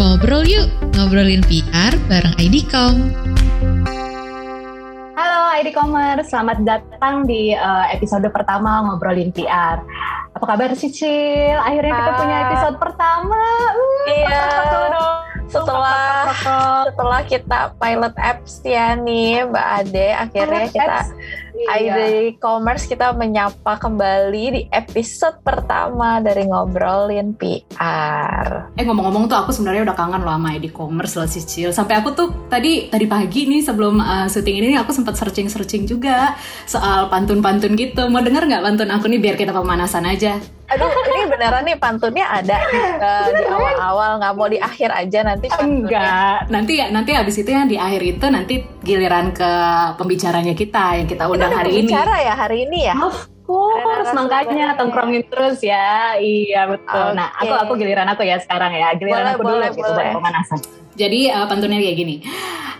Ngobrol yuk, ngobrolin PR bareng IDCom. Halo ID Commerce, selamat datang di uh, episode pertama ngobrolin PR. Apa kabar sih Cil? Akhirnya kita punya episode pertama. Uh, iya. Setelah setelah kita pilot apps ya nih Mbak Ade, akhirnya pilot kita apps Iya. ID Commerce kita menyapa kembali di episode pertama dari ngobrolin PR. Eh ngomong-ngomong tuh aku sebenarnya udah kangen loh sama ID Commerce loh Cicil. Sampai aku tuh tadi tadi pagi nih sebelum uh, syuting ini aku sempat searching-searching juga soal pantun-pantun gitu. Mau denger nggak pantun aku nih biar kita pemanasan aja? Aduh, ini beneran nih pantunnya ada uh, di awal-awal, nggak mau di akhir aja nanti pantunnya. Enggak, nanti ya nanti habis itu yang di akhir itu nanti giliran ke pembicaranya kita yang kita undang hari ini. Bicara ya hari ini ya. Of course, makanya tongkrongin terus ya. Iya betul. Okay. Nah, aku aku giliran aku ya sekarang ya. Giliran boleh, aku dulu boleh, gitu boleh. pemanasan. Jadi uh, pantunnya kayak gini.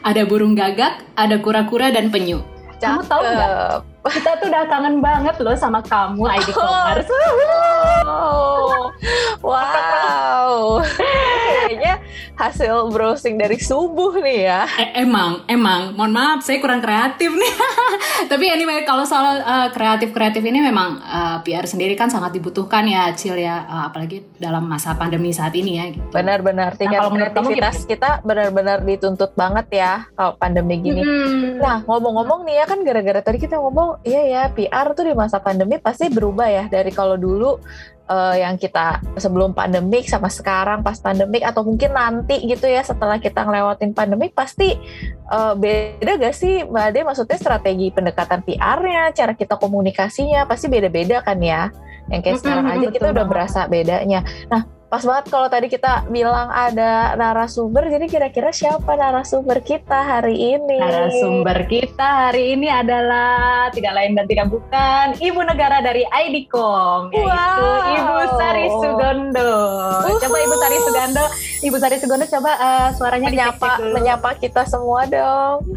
Ada burung gagak, ada kura-kura dan penyu. Kamu tahu nggak? Kita tuh udah kangen banget loh sama kamu ID Commerce. Oh, wow. Kayaknya hasil browsing dari subuh nih ya. E emang, emang. Mohon maaf, saya kurang kreatif nih. Tapi anyway, kalau soal uh, kreatif-kreatif ini memang uh, eh, PR sendiri kan sangat dibutuhkan ya, Cil ya. Uh, apalagi dalam masa pandemi saat ini ya. Gitu. Benar-benar. Tingkat nah, kalau kreativitas kita benar-benar dituntut banget ya kalau pandemi gini. Hmm. Nah, ngomong-ngomong nih ya kan gara-gara tadi kita ngomong, iya ya PR tuh di masa pandemi pasti berubah ya dari kalau dulu uh, yang kita sebelum pandemik sama sekarang pas pandemik atau mungkin nanti gitu ya setelah kita ngelewatin pandemik pasti uh, beda gak sih Mbak Ade maksudnya strategi pendekatan PR-nya, cara kita komunikasinya pasti beda-beda kan ya. Yang kayak sekarang aja kita udah berasa bedanya. Nah, Pas banget kalau tadi kita bilang ada narasumber, jadi kira-kira siapa narasumber kita hari ini? Narasumber kita hari ini adalah tidak lain dan tidak bukan Ibu Negara dari IDCOM, yaitu wow. Ibu Sari Sugondo. Uhuh. Coba Ibu Sari Sugondo, Ibu Sari Sugondo coba uh, suaranya menyapa dulu. menyapa kita semua dong.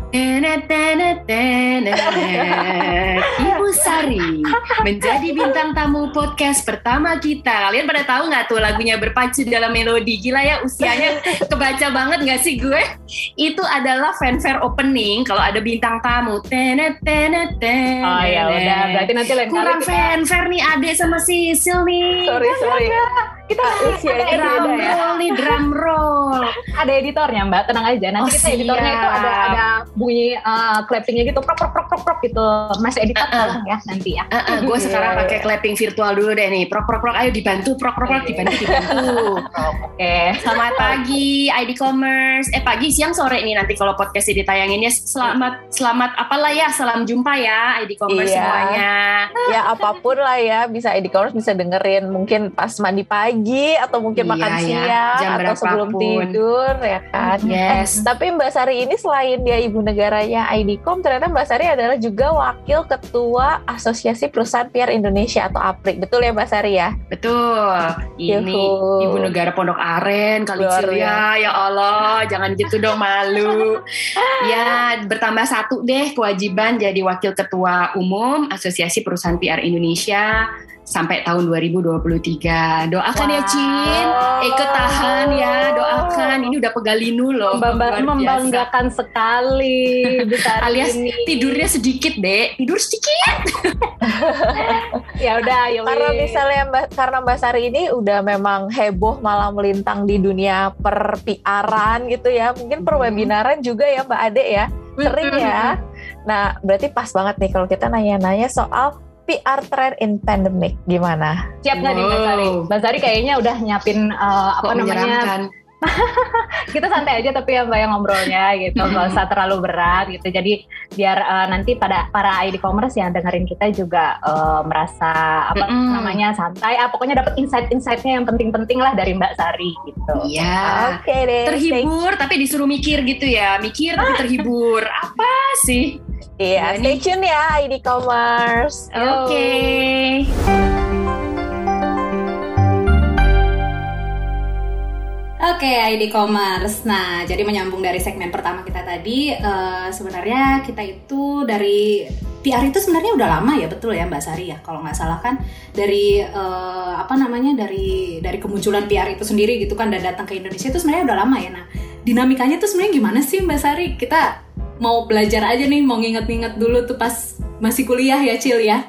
Ibu Sari menjadi bintang tamu podcast pertama kita. Kalian pada tahu nggak tuh lagunya berpacu dalam melodi. Gila ya usianya kebaca banget gak sih gue? Itu adalah fanfare opening kalau ada bintang tamu. Tenet tenet tenet oh ya udah berarti nanti lain kurang fanfare nih Ade sama Sisil nih sorry sorry. kita usia ada drum ya. roll nih drum roll. Ada editornya mbak. Tenang aja. Nanti oh, kita siap. editornya itu ada ada bunyi uh, clappingnya gitu. Prok prok prok prok prok gitu. Mas editor uh, uh. ya nanti ya. Uh, uh, gue sekarang pakai clapping virtual dulu deh nih. Prok prok prok. Ayo dibantu prok prok prok. Dibantu dibantu oke okay. selamat pagi ID Commerce eh pagi siang sore nih nanti kalau podcast ini tayanginnya selamat selamat apalah ya salam jumpa ya ID Commerce iya. semuanya ya apa pun lah ya bisa ID Commerce bisa dengerin mungkin pas mandi pagi atau mungkin iya, makan ya. siang Jam atau sebelum tidur ya kan. Yes. Eh, tapi Mbak Sari ini selain dia ibu negaranya IDCOM, ternyata Mbak Sari adalah juga wakil ketua Asosiasi Perusahaan PR Indonesia atau APRIK. Betul ya Mbak Sari ya? Betul. Ini Yuhu. Ibu negara Pondok Aren kali ya. Ya Allah, jangan gitu dong malu. ya, bertambah satu deh kewajiban jadi wakil ketua umum Asosiasi Perusahaan PR Indonesia sampai tahun 2023. Doakan wow. ya Cin, ikut tahan ya, doakan. Ini udah pegalinu loh. Membangga membanggakan sekali Alias ini. tidurnya sedikit, Dek. Tidur sedikit. ya udah, ya Karena misalnya Mbak karena Mbak Sari ini udah memang heboh malam melintang di dunia per PR-an gitu ya. Mungkin per webinaran juga ya Mbak Ade ya. Sering ya. Nah, berarti pas banget nih kalau kita nanya-nanya soal PR trend in pandemic gimana? Siap nggak wow. nih Mbak Sari? Mbak Sari kayaknya udah nyiapin uh, apa Kok namanya? kita santai aja tapi ya mbak yang ngobrolnya gitu. Nggak usah terlalu berat gitu. Jadi biar uh, nanti pada para ID commerce yang dengerin kita juga uh, merasa apa mm -hmm. namanya santai. Ah pokoknya dapat insight-insightnya yang penting-penting lah dari mbak Sari gitu. Iya. Oke okay deh terhibur tapi disuruh mikir gitu ya. Mikir tapi terhibur. Apa sih? Iya, stay tune ya ID Commerce. Oke. Okay. Oke, okay, ID Commerce. Nah, jadi menyambung dari segmen pertama kita tadi, uh, sebenarnya kita itu dari PR itu sebenarnya udah lama ya betul ya Mbak Sari ya kalau nggak salah kan dari uh, apa namanya dari dari kemunculan PR itu sendiri gitu kan dan datang ke Indonesia itu sebenarnya udah lama ya. Nah dinamikanya tuh sebenarnya gimana sih Mbak Sari? Kita mau belajar aja nih mau nginget-nginget dulu tuh pas masih kuliah ya Cil ya.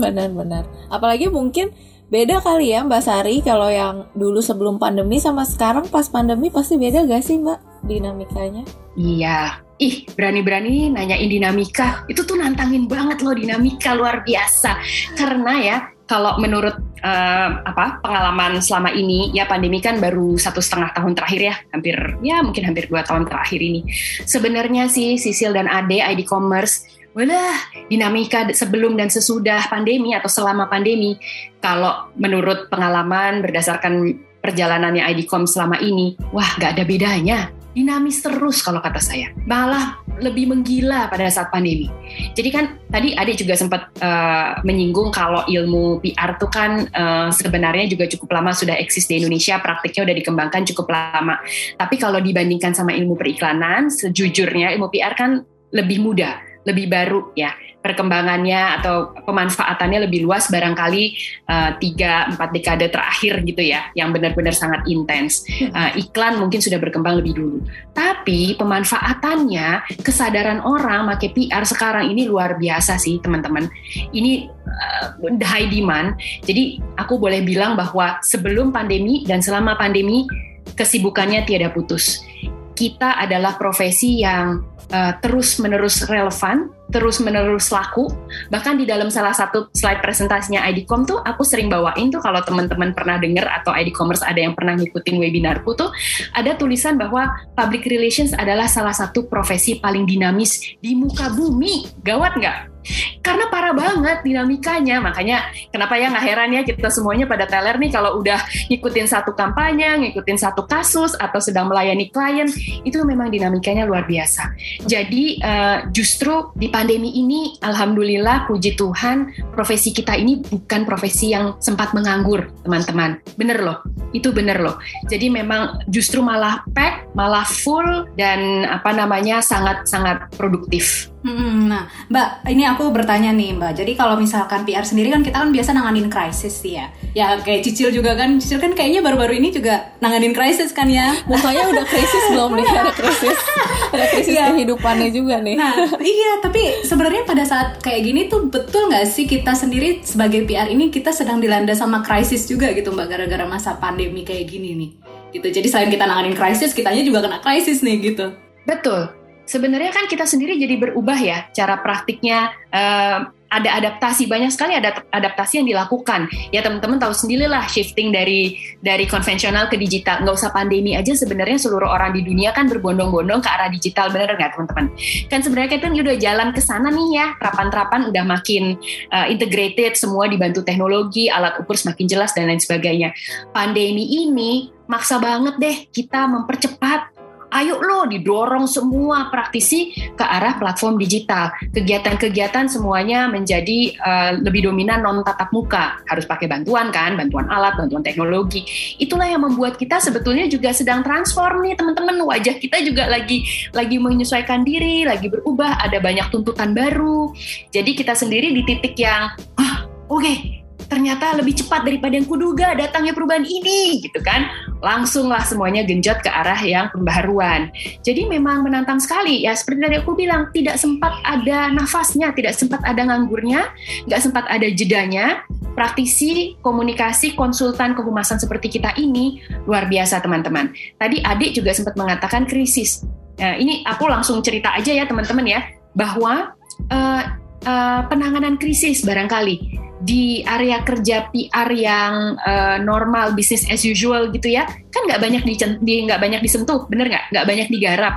Benar-benar. Apalagi mungkin beda kali ya Mbak Sari kalau yang dulu sebelum pandemi sama sekarang pas pandemi pasti beda gak sih Mbak dinamikanya? Iya, ih berani-berani nanyain dinamika. Itu tuh nantangin banget loh dinamika luar biasa. Karena ya kalau menurut uh, apa pengalaman selama ini ya pandemi kan baru satu setengah tahun terakhir ya hampir ya mungkin hampir dua tahun terakhir ini. Sebenarnya sih Sisil dan Ade ID Commerce Walah, dinamika sebelum dan sesudah pandemi atau selama pandemi, kalau menurut pengalaman berdasarkan perjalanannya IDCOM selama ini, wah gak ada bedanya dinamis terus kalau kata saya. Malah lebih menggila pada saat pandemi. Jadi kan tadi Ade juga sempat uh, menyinggung kalau ilmu PR itu kan uh, sebenarnya juga cukup lama sudah eksis di Indonesia, praktiknya udah dikembangkan cukup lama. Tapi kalau dibandingkan sama ilmu periklanan, sejujurnya ilmu PR kan lebih mudah, lebih baru ya. Perkembangannya atau pemanfaatannya lebih luas barangkali eh, tiga empat dekade terakhir gitu ya yang benar-benar sangat intens. Uh, iklan mungkin sudah berkembang lebih dulu. Tapi pemanfaatannya kesadaran orang make PR sekarang ini luar biasa sih teman-teman. Ini uh, high demand. Jadi aku boleh bilang bahwa sebelum pandemi dan selama pandemi kesibukannya tiada putus. Kita adalah profesi yang uh, terus menerus relevan, terus menerus laku. Bahkan di dalam salah satu slide presentasinya IDCOM tuh aku sering bawain tuh kalau teman-teman pernah dengar atau ID Commerce ada yang pernah ngikutin webinarku tuh ada tulisan bahwa public relations adalah salah satu profesi paling dinamis di muka bumi. Gawat nggak? Karena parah banget dinamikanya. Makanya kenapa ya nggak heran ya kita semuanya pada teler nih kalau udah ngikutin satu kampanye ngikutin satu kasus atau sedang melayani klien. Itu memang dinamikanya luar biasa. Jadi uh, justru di pandemi ini alhamdulillah puji Tuhan profesi kita ini bukan profesi yang sempat menganggur teman-teman. Bener loh. Itu bener loh. Jadi memang justru malah pack malah full dan apa namanya sangat sangat produktif Hmm, nah, Mbak, ini aku bertanya nih, Mbak. Jadi kalau misalkan PR sendiri kan kita kan biasa nanganin krisis sih ya. Ya kayak Cicil juga kan, Cicil kan kayaknya baru-baru ini juga nanganin krisis kan ya. Mukanya udah krisis belum nih? Ada krisis, ada krisis ya. kehidupannya juga nih. Nah, iya. Tapi sebenarnya pada saat kayak gini tuh betul nggak sih kita sendiri sebagai PR ini kita sedang dilanda sama krisis juga gitu, Mbak, gara-gara masa pandemi kayak gini nih. Gitu. Jadi selain kita nanganin krisis, kitanya juga kena krisis nih gitu. Betul sebenarnya kan kita sendiri jadi berubah ya cara praktiknya uh, ada adaptasi banyak sekali ada adaptasi yang dilakukan. Ya teman-teman tahu sendirilah shifting dari dari konvensional ke digital. Nggak usah pandemi aja sebenarnya seluruh orang di dunia kan berbondong-bondong ke arah digital bener nggak teman-teman? Kan sebenarnya kita udah jalan ke sana nih ya terapan-terapan udah makin uh, integrated semua dibantu teknologi alat ukur semakin jelas dan lain sebagainya. Pandemi ini maksa banget deh kita mempercepat ayo lo didorong semua praktisi ke arah platform digital. Kegiatan-kegiatan semuanya menjadi uh, lebih dominan non tatap muka. Harus pakai bantuan kan, bantuan alat, bantuan teknologi. Itulah yang membuat kita sebetulnya juga sedang transform nih teman-teman. Wajah kita juga lagi lagi menyesuaikan diri, lagi berubah, ada banyak tuntutan baru. Jadi kita sendiri di titik yang, ah, oke, okay, ternyata lebih cepat daripada yang kuduga datangnya perubahan ini gitu kan? Langsunglah semuanya genjot ke arah yang pembaharuan. Jadi memang menantang sekali ya. Seperti tadi aku bilang tidak sempat ada nafasnya tidak sempat ada nganggurnya nggak sempat ada jedanya. Praktisi komunikasi konsultan kehumasan seperti kita ini luar biasa teman-teman. Tadi adik juga sempat mengatakan krisis. Nah, ini aku langsung cerita aja ya teman-teman ya. Bahwa uh, uh, penanganan krisis barangkali di area kerja PR yang uh, normal bisnis as usual gitu ya kan nggak banyak di nggak banyak disentuh bener nggak? Nggak banyak digarap.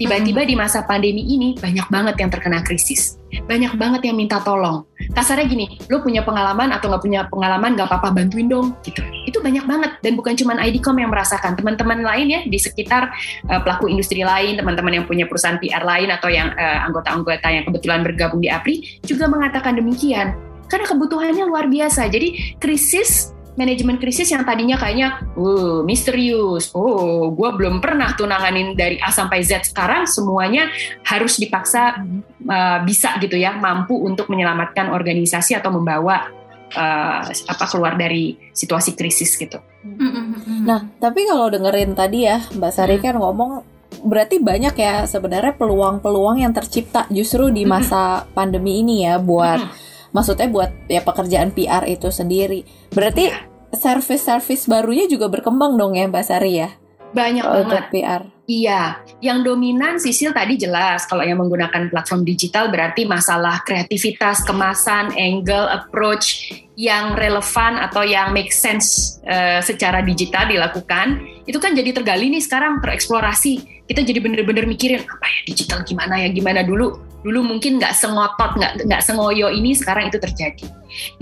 Tiba-tiba di masa pandemi ini banyak banget yang terkena krisis. Banyak banget yang minta tolong. Kasarnya gini lo punya pengalaman atau nggak punya pengalaman nggak apa-apa bantuin dong gitu. Itu banyak banget. Dan bukan cuma IDCOM yang merasakan. Teman-teman lain ya di sekitar uh, pelaku industri lain teman-teman yang punya perusahaan PR lain atau yang uh, anggota-anggota yang kebetulan bergabung di APRI juga mengatakan demikian karena kebutuhannya luar biasa. Jadi krisis manajemen krisis yang tadinya kayaknya uh, misterius, oh gue belum pernah tuh nanganin dari A sampai Z. Sekarang semuanya harus dipaksa uh, bisa gitu ya mampu untuk menyelamatkan organisasi atau membawa uh, apa keluar dari situasi krisis gitu. Nah, tapi kalau dengerin tadi ya Mbak Sari kan ngomong berarti banyak ya sebenarnya peluang-peluang yang tercipta justru di masa pandemi ini ya buat maksudnya buat ya pekerjaan PR itu sendiri. Berarti iya. service-service barunya juga berkembang dong ya Mbak Sari ya? Banyak oh, banget. PR. Iya, yang dominan Sisil tadi jelas. Kalau yang menggunakan platform digital berarti masalah kreativitas, kemasan, angle, approach yang relevan atau yang make sense uh, secara digital dilakukan itu kan jadi tergali nih sekarang tereksplorasi. Kita jadi bener-bener mikirin apa ya digital gimana ya gimana dulu? Dulu mungkin nggak sengotot nggak nggak sengoyo ini sekarang itu terjadi.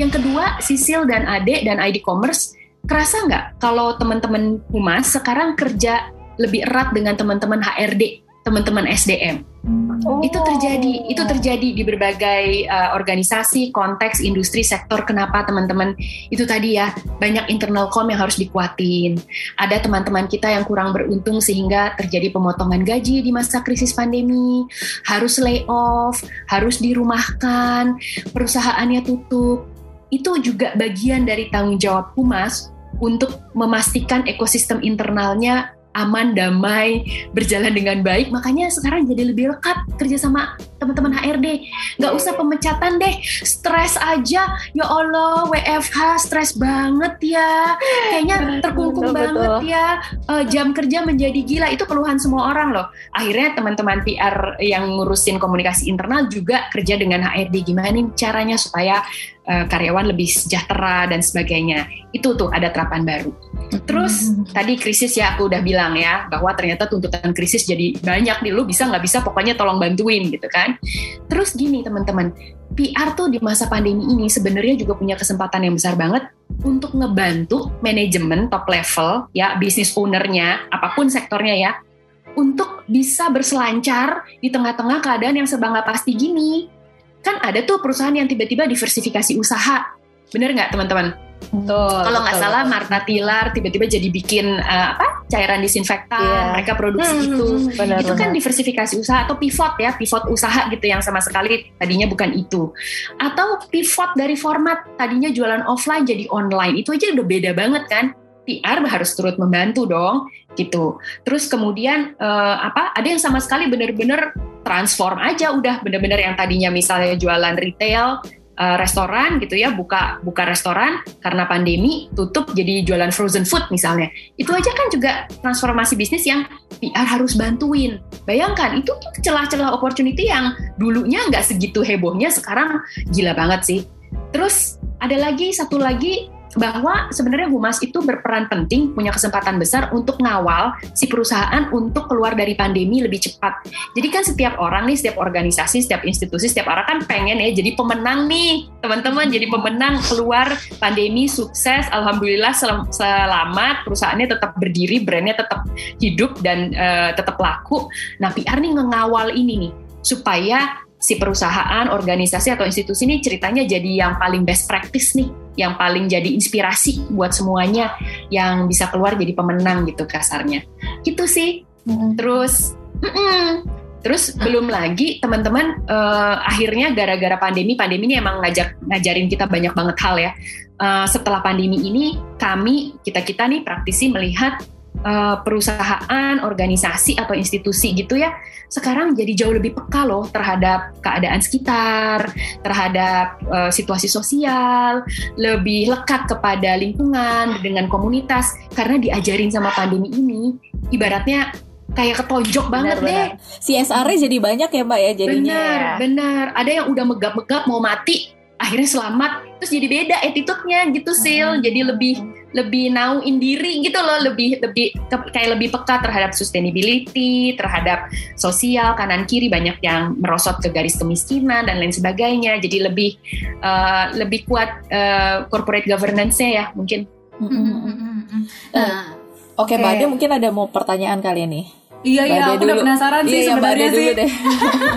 Yang kedua Sisil dan Ade dan ID Commerce kerasa nggak kalau teman-teman humas sekarang kerja lebih erat dengan teman-teman HRD, teman-teman SDM. Oh. Itu terjadi, itu terjadi di berbagai uh, organisasi, konteks, industri, sektor. Kenapa teman-teman itu tadi ya banyak internal com yang harus dikuatin. Ada teman-teman kita yang kurang beruntung sehingga terjadi pemotongan gaji di masa krisis pandemi, harus lay off, harus dirumahkan, perusahaannya tutup. Itu juga bagian dari tanggung jawab humas untuk memastikan ekosistem internalnya aman, damai, berjalan dengan baik. Makanya sekarang jadi lebih lekat kerja sama teman-teman HRD. Nggak usah pemecatan deh, stres aja. Ya Allah, WFH stres banget ya. Kayaknya terkungkung betul, banget betul. ya. Uh, jam kerja menjadi gila. Itu keluhan semua orang loh. Akhirnya teman-teman PR yang ngurusin komunikasi internal juga kerja dengan HRD. Gimana nih caranya supaya uh, karyawan lebih sejahtera dan sebagainya. Itu tuh ada terapan baru. Terus hmm. tadi krisis ya aku udah bilang ya bahwa ternyata tuntutan krisis jadi banyak nih lu bisa nggak bisa pokoknya tolong bantuin gitu kan. Terus gini teman-teman, PR tuh di masa pandemi ini sebenarnya juga punya kesempatan yang besar banget untuk ngebantu manajemen top level ya bisnis ownernya apa pun sektornya ya untuk bisa berselancar di tengah-tengah keadaan yang serba nggak pasti gini kan ada tuh perusahaan yang tiba-tiba diversifikasi usaha. Bener nggak teman-teman? Kalau nggak salah Marta Tilar tiba-tiba jadi bikin uh, apa cairan disinfektan, yeah. mereka produksi hmm, itu. Benar, itu kan diversifikasi usaha atau pivot ya, pivot usaha gitu yang sama sekali tadinya bukan itu. Atau pivot dari format tadinya jualan offline jadi online. Itu aja udah beda banget kan. PR harus turut membantu dong gitu. Terus kemudian uh, apa? Ada yang sama sekali benar-benar transform aja udah bener-bener yang tadinya misalnya jualan retail uh, restoran gitu ya buka buka restoran karena pandemi tutup jadi jualan frozen food misalnya itu aja kan juga transformasi bisnis yang PR harus bantuin bayangkan itu celah-celah opportunity yang dulunya nggak segitu hebohnya sekarang gila banget sih terus ada lagi satu lagi bahwa sebenarnya humas itu berperan penting, punya kesempatan besar untuk ngawal si perusahaan untuk keluar dari pandemi lebih cepat. Jadi kan setiap orang nih, setiap organisasi, setiap institusi, setiap orang kan pengen ya jadi pemenang nih, teman-teman jadi pemenang keluar pandemi sukses, alhamdulillah sel selamat, perusahaannya tetap berdiri, brandnya tetap hidup dan uh, tetap laku. Nah PR nih ngawal ini nih supaya si perusahaan, organisasi atau institusi ini ceritanya jadi yang paling best practice nih, yang paling jadi inspirasi buat semuanya yang bisa keluar jadi pemenang gitu kasarnya. Gitu sih. Terus mm -mm. Terus belum lagi teman-teman uh, akhirnya gara-gara pandemi, pandemi ini emang ngajak ngajarin kita banyak banget hal ya. Uh, setelah pandemi ini kami kita kita nih praktisi melihat uh, perusahaan, organisasi atau institusi gitu ya, sekarang jadi jauh lebih peka loh terhadap keadaan sekitar, terhadap uh, situasi sosial, lebih lekat kepada lingkungan dengan komunitas karena diajarin sama pandemi ini, ibaratnya kayak ketonjok banget bener. deh. CSR-nya jadi banyak ya mbak ya jadinya. Benar, ya. benar. Ada yang udah megap-megap mau mati, akhirnya selamat terus jadi beda attitude-nya gitu sil. Hmm. jadi lebih lebih nauin diri gitu loh. Lebih lebih kayak lebih peka terhadap sustainability terhadap sosial kanan kiri banyak yang merosot ke garis kemiskinan dan lain sebagainya. Jadi lebih uh, lebih kuat uh, corporate governance-nya ya mungkin. Mm -hmm. nah, oke okay, Mbak mungkin ada mau pertanyaan kali ini Iya iya, aku dulu. udah penasaran sih iya, iya sebenarnya sih. Dulu deh.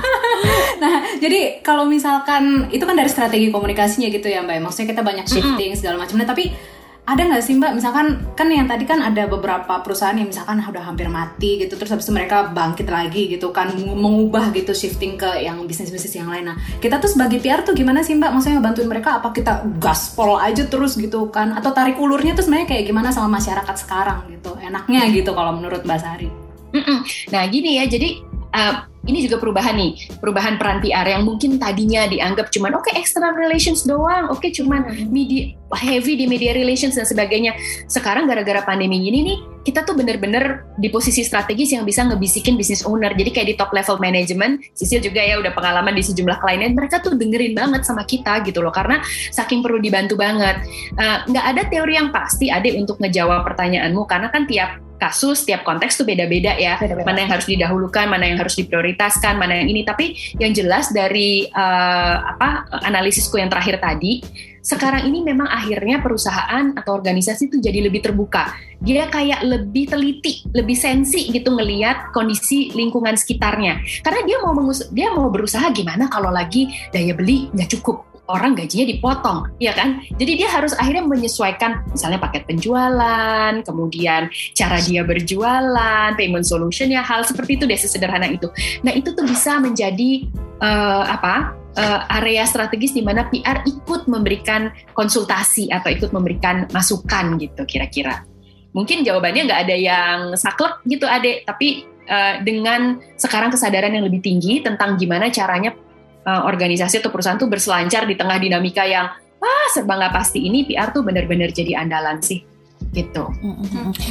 nah, jadi kalau misalkan itu kan dari strategi komunikasinya gitu ya Mbak. Maksudnya kita banyak shifting segala macam. Nah, tapi ada nggak sih mbak misalkan kan yang tadi kan ada beberapa perusahaan yang misalkan udah hampir mati gitu terus habis itu mereka bangkit lagi gitu kan mengubah gitu shifting ke yang bisnis bisnis yang lain nah kita tuh sebagai PR tuh gimana sih mbak maksudnya bantuin mereka apa kita gaspol aja terus gitu kan atau tarik ulurnya tuh sebenarnya kayak gimana sama masyarakat sekarang gitu enaknya gitu kalau menurut mbak Sari Nah gini ya jadi uh, ini juga perubahan nih, perubahan peran PR yang mungkin tadinya dianggap cuman oke okay, external relations doang, oke okay, cuman media heavy di media relations dan sebagainya. Sekarang gara-gara pandemi ini nih, kita tuh bener-bener di posisi strategis yang bisa ngebisikin business owner. Jadi kayak di top level management, Sisil juga ya udah pengalaman di sejumlah kliennya, mereka tuh dengerin banget sama kita gitu loh, karena saking perlu dibantu banget. Uh, nggak ada teori yang pasti ada untuk ngejawab pertanyaanmu, karena kan tiap kasus, tiap konteks tuh beda-beda ya. Beda -beda. Mana yang harus didahulukan, mana yang harus diprioritaskan, mana yang ini. Tapi yang jelas dari uh, apa analisisku yang terakhir tadi, sekarang ini memang akhirnya perusahaan atau organisasi itu jadi lebih terbuka. Dia kayak lebih teliti, lebih sensi gitu ngelihat kondisi lingkungan sekitarnya. Karena dia mau mengus dia mau berusaha gimana kalau lagi daya beli nggak cukup orang gajinya dipotong, ya kan? Jadi dia harus akhirnya menyesuaikan misalnya paket penjualan, kemudian cara dia berjualan, payment solutionnya, hal seperti itu deh sesederhana itu. Nah itu tuh bisa menjadi uh, apa? Uh, area strategis di mana PR ikut memberikan konsultasi atau ikut memberikan masukan gitu kira-kira. Mungkin jawabannya nggak ada yang saklek gitu adek, tapi uh, dengan sekarang kesadaran yang lebih tinggi tentang gimana caranya uh, organisasi atau perusahaan tuh berselancar di tengah dinamika yang wah serba nggak pasti ini PR tuh benar-benar jadi andalan sih. Gitu.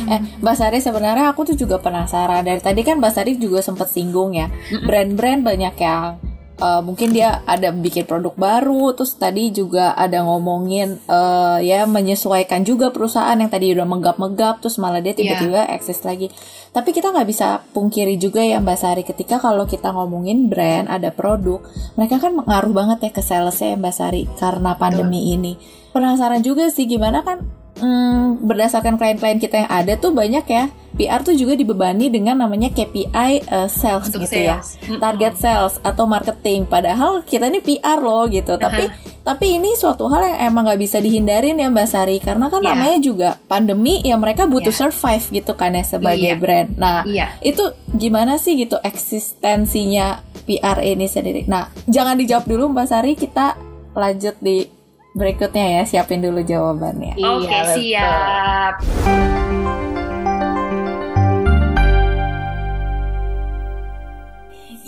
Eh, Mbak Sari sebenarnya aku tuh juga penasaran. Dari tadi kan Mbak Sari juga sempat singgung ya. Brand-brand banyak yang uh, mungkin dia ada bikin produk baru terus tadi juga ada ngomongin uh, ya menyesuaikan juga perusahaan yang tadi udah megap-megap terus malah dia tiba-tiba yeah. eksis lagi. Tapi kita nggak bisa pungkiri juga ya Mbak Sari ketika kalau kita ngomongin brand ada produk mereka kan mengaruh banget ya ke salesnya ya Mbak Sari karena pandemi ini. Penasaran juga sih gimana kan hmm, berdasarkan klien-klien kita yang ada tuh banyak ya PR tuh juga dibebani dengan namanya KPI uh, eh, sales Untuk gitu ya. sales. ya target sales atau marketing padahal kita ini PR loh gitu uh-huh. tapi tapi ini suatu hal yang emang nggak bisa dihindarin ya Mbak Sari karena kan yeah. namanya juga pandemi ya mereka butuh yeah. survive gitu kan ya sebagai yeah. brand nah yeah. itu gimana sih gitu eksistensinya PR ini sendiri nah jangan dijawab dulu Mbak Sari kita lanjut di berikutnya ya siapin dulu jawabannya. Oke okay, iya, siap.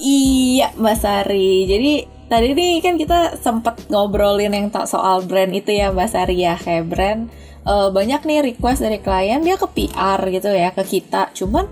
Iya Mbak Sari. Jadi tadi nih kan kita sempat ngobrolin yang tak soal brand itu ya Mbak Sari ya kayak brand uh, banyak nih request dari klien dia ke PR gitu ya ke kita. Cuman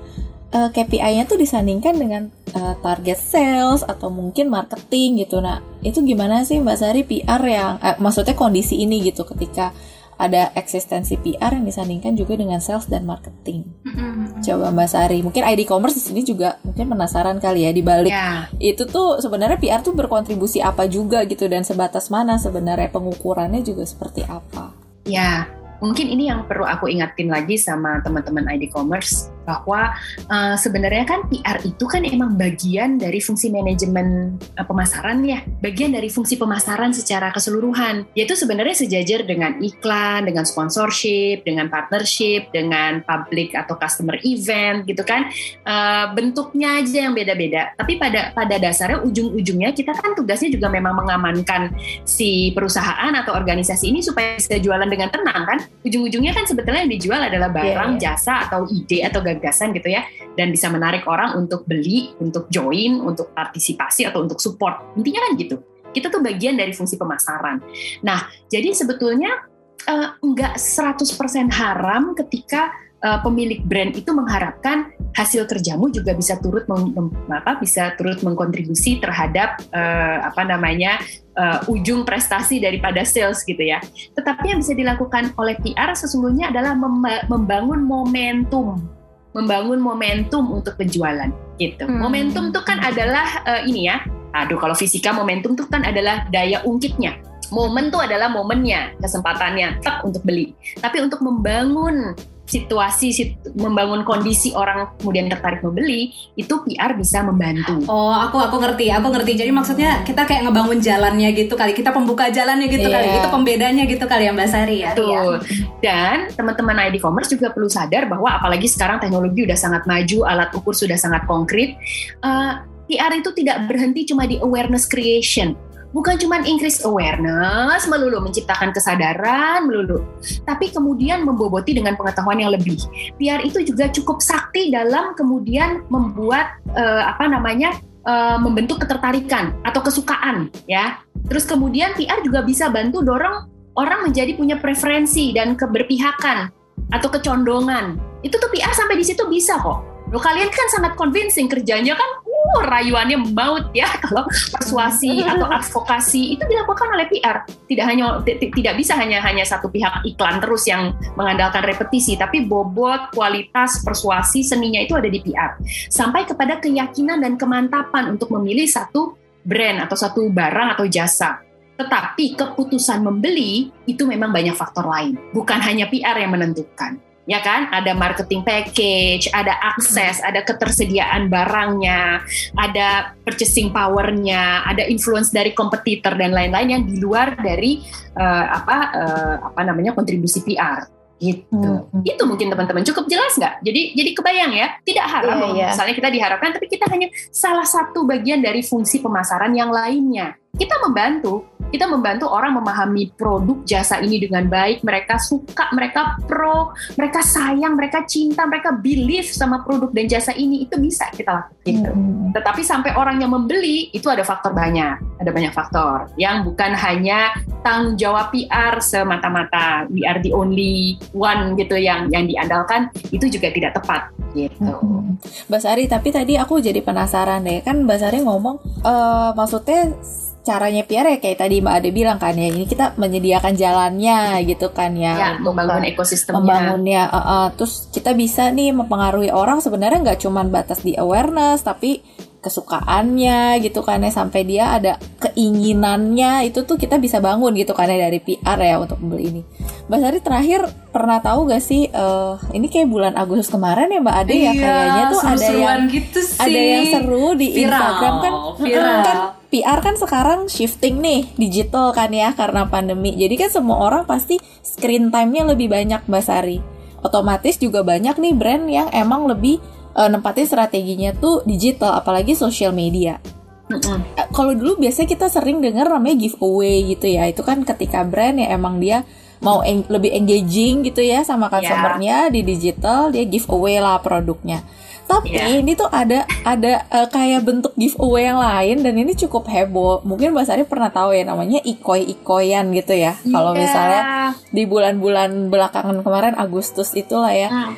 uh, eh, KPI-nya tuh disandingkan dengan uh, target sales atau mungkin marketing gitu. Nah, itu gimana sih Mbak Sari PR yang uh, maksudnya kondisi ini gitu ketika ada eksistensi PR yang disandingkan juga dengan sales dan marketing. Mm-hmm. Coba Mbak Sari, mungkin ID commerce di sini juga mungkin penasaran kali ya di balik yeah. itu tuh sebenarnya PR tuh berkontribusi apa juga gitu dan sebatas mana sebenarnya pengukurannya juga seperti apa? Ya, mungkin ini yang perlu aku ingatin lagi sama teman-teman ID commerce bahwa uh, sebenarnya kan PR itu kan emang bagian dari fungsi manajemen uh, pemasaran ya, bagian dari fungsi pemasaran secara keseluruhan. Yaitu sebenarnya sejajar dengan iklan, dengan sponsorship, dengan partnership, dengan public atau customer event gitu kan. Uh, bentuknya aja yang beda-beda. Tapi pada pada dasarnya ujung-ujungnya kita kan tugasnya juga memang mengamankan si perusahaan atau organisasi ini supaya bisa jualan dengan tenang kan. Ujung-ujungnya kan sebetulnya yang dijual adalah barang, yeah, yeah. jasa atau ide atau gagasan gitu ya dan bisa menarik orang untuk beli, untuk join, untuk partisipasi atau untuk support. Intinya kan gitu. Kita tuh bagian dari fungsi pemasaran. Nah, jadi sebetulnya uh, nggak 100% haram ketika uh, pemilik brand itu mengharapkan hasil kerjamu juga bisa turut meng, mem, apa bisa turut mengkontribusi terhadap uh, apa namanya uh, ujung prestasi daripada sales gitu ya. Tetapi yang bisa dilakukan oleh PR sesungguhnya adalah membangun momentum membangun momentum untuk penjualan gitu. Hmm. Momentum itu kan adalah uh, ini ya. Aduh kalau fisika momentum itu kan adalah daya ungkitnya. Momen tuh adalah momennya, kesempatannya, tak untuk beli. Tapi untuk membangun situasi membangun kondisi orang kemudian tertarik membeli itu PR bisa membantu. Oh, aku aku ngerti, aku ngerti. Jadi maksudnya kita kayak ngebangun jalannya gitu kali, kita pembuka jalannya gitu yeah. kali, itu pembedanya gitu kali ya Mbak Sari ya. Betul. Dan teman-teman ID commerce juga perlu sadar bahwa apalagi sekarang teknologi udah sangat maju, alat ukur sudah sangat konkret. Uh, PR itu tidak berhenti cuma di awareness creation bukan cuma increase awareness melulu menciptakan kesadaran melulu tapi kemudian memboboti dengan pengetahuan yang lebih. PR itu juga cukup sakti dalam kemudian membuat uh, apa namanya uh, membentuk ketertarikan atau kesukaan ya. Terus kemudian PR juga bisa bantu dorong orang menjadi punya preferensi dan keberpihakan atau kecondongan. Itu tuh PR sampai di situ bisa kok. Lo kalian kan sangat convincing kerjanya kan uh, rayuannya maut ya kalau persuasi atau advokasi itu dilakukan oleh PR. Tidak hanya tidak bisa hanya hanya satu pihak iklan terus yang mengandalkan repetisi, tapi bobot, kualitas, persuasi seninya itu ada di PR. Sampai kepada keyakinan dan kemantapan untuk memilih satu brand atau satu barang atau jasa. Tetapi keputusan membeli itu memang banyak faktor lain, bukan hanya PR yang menentukan ya kan? Ada marketing package, ada akses, ada ketersediaan barangnya, ada purchasing powernya, ada influence dari kompetitor dan lain-lain yang di luar dari uh, apa uh, apa namanya kontribusi PR gitu. Hmm. Itu mungkin teman-teman cukup jelas nggak? Jadi jadi kebayang ya, tidak haram yeah, yeah. misalnya kita diharapkan, tapi kita hanya salah satu bagian dari fungsi pemasaran yang lainnya kita membantu kita membantu orang memahami produk jasa ini dengan baik mereka suka mereka pro mereka sayang mereka cinta mereka believe sama produk dan jasa ini itu bisa kita lakukan gitu. hmm. tetapi sampai orang yang membeli itu ada faktor banyak ada banyak faktor yang bukan hanya tanggung jawab PR semata-mata we are the only one gitu yang yang diandalkan itu juga tidak tepat gitu. Hmm. Mbak Sari tapi tadi aku jadi penasaran deh kan Mbak Sari ngomong uh, maksudnya caranya PR ya kayak tadi Mbak Ade bilang kan ya ini kita menyediakan jalannya gitu kan ya, ya untuk membangun ekosistemnya membangunnya uh, uh, terus kita bisa nih mempengaruhi orang sebenarnya nggak cuma batas di awareness tapi kesukaannya gitu kan ya sampai dia ada keinginannya itu tuh kita bisa bangun gitu kan ya dari PR ya untuk membeli ini. Mbak Sari terakhir pernah tahu gak sih uh, ini kayak bulan Agustus kemarin ya Mbak Ade ya, iya, ya kayaknya tuh ada yang gitu sih. ada yang seru di viral, Instagram kan viral. kan PR kan sekarang shifting nih digital kan ya karena pandemi. Jadi kan semua orang pasti screen time-nya lebih banyak Mbak Sari. Otomatis juga banyak nih brand yang emang lebih uh, nempatin strateginya tuh digital apalagi social media. Mm-hmm. Kalau dulu biasanya kita sering dengar namanya giveaway gitu ya. Itu kan ketika brand ya emang dia mau en- lebih engaging gitu ya sama iya. customernya yeah. di digital dia giveaway lah produknya. Tapi yeah. ini tuh ada ada uh, kayak bentuk giveaway yang lain dan ini cukup heboh. Mungkin Mbak Sari pernah tahu ya namanya ikoi-ikoyan gitu ya. Yeah. Kalau misalnya di bulan-bulan belakangan kemarin Agustus itulah ya. Mm.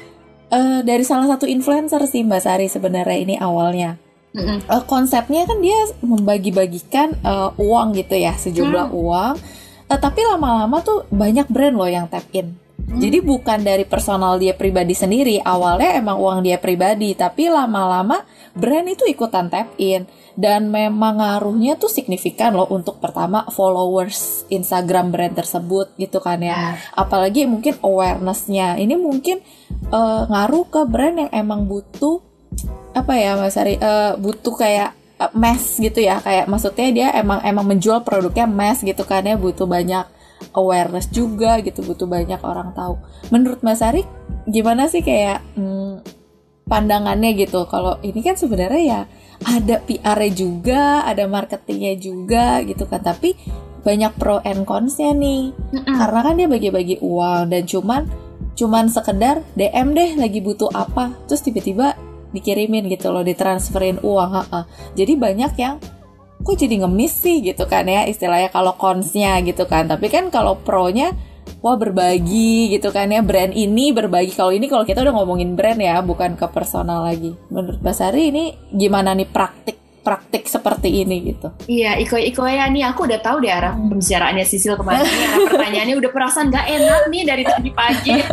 Uh, dari salah satu influencer sih Mbak Sari sebenarnya ini awalnya. Mm -hmm. uh, konsepnya kan dia membagi-bagikan uh, uang gitu ya, sejumlah mm. uang. Uh, tapi lama-lama tuh banyak brand loh yang tap in jadi bukan dari personal dia pribadi sendiri. Awalnya emang uang dia pribadi, tapi lama-lama brand itu ikutan tap in dan memang ngaruhnya tuh signifikan loh untuk pertama followers Instagram brand tersebut gitu kan ya. Apalagi mungkin awarenessnya. Ini mungkin uh, ngaruh ke brand yang emang butuh apa ya Mas Ari uh, butuh kayak uh, mass gitu ya kayak maksudnya dia emang emang menjual produknya mass gitu kan ya butuh banyak awareness juga gitu butuh banyak orang tahu menurut Mas Ari gimana sih kayak hmm, pandangannya gitu kalau ini kan sebenarnya ya ada PR-nya juga ada marketingnya juga gitu kan tapi banyak pro and cons-nya nih mm -mm. karena kan dia bagi-bagi uang dan cuman cuman sekedar DM deh lagi butuh apa terus tiba-tiba dikirimin gitu loh ditransferin uang ha -ha. jadi banyak yang kok jadi ngemis sih gitu kan ya istilahnya kalau konsnya gitu kan tapi kan kalau pro-nya wah berbagi gitu kan ya brand ini berbagi kalau ini kalau kita udah ngomongin brand ya bukan ke personal lagi menurut Basari ini gimana nih praktik praktik seperti ini gitu. Iya, Iko Iko ya nih aku udah tahu deh arah pembicaraannya Sisil kemarin. arah pertanyaannya udah perasaan gak enak nih dari tadi pagi.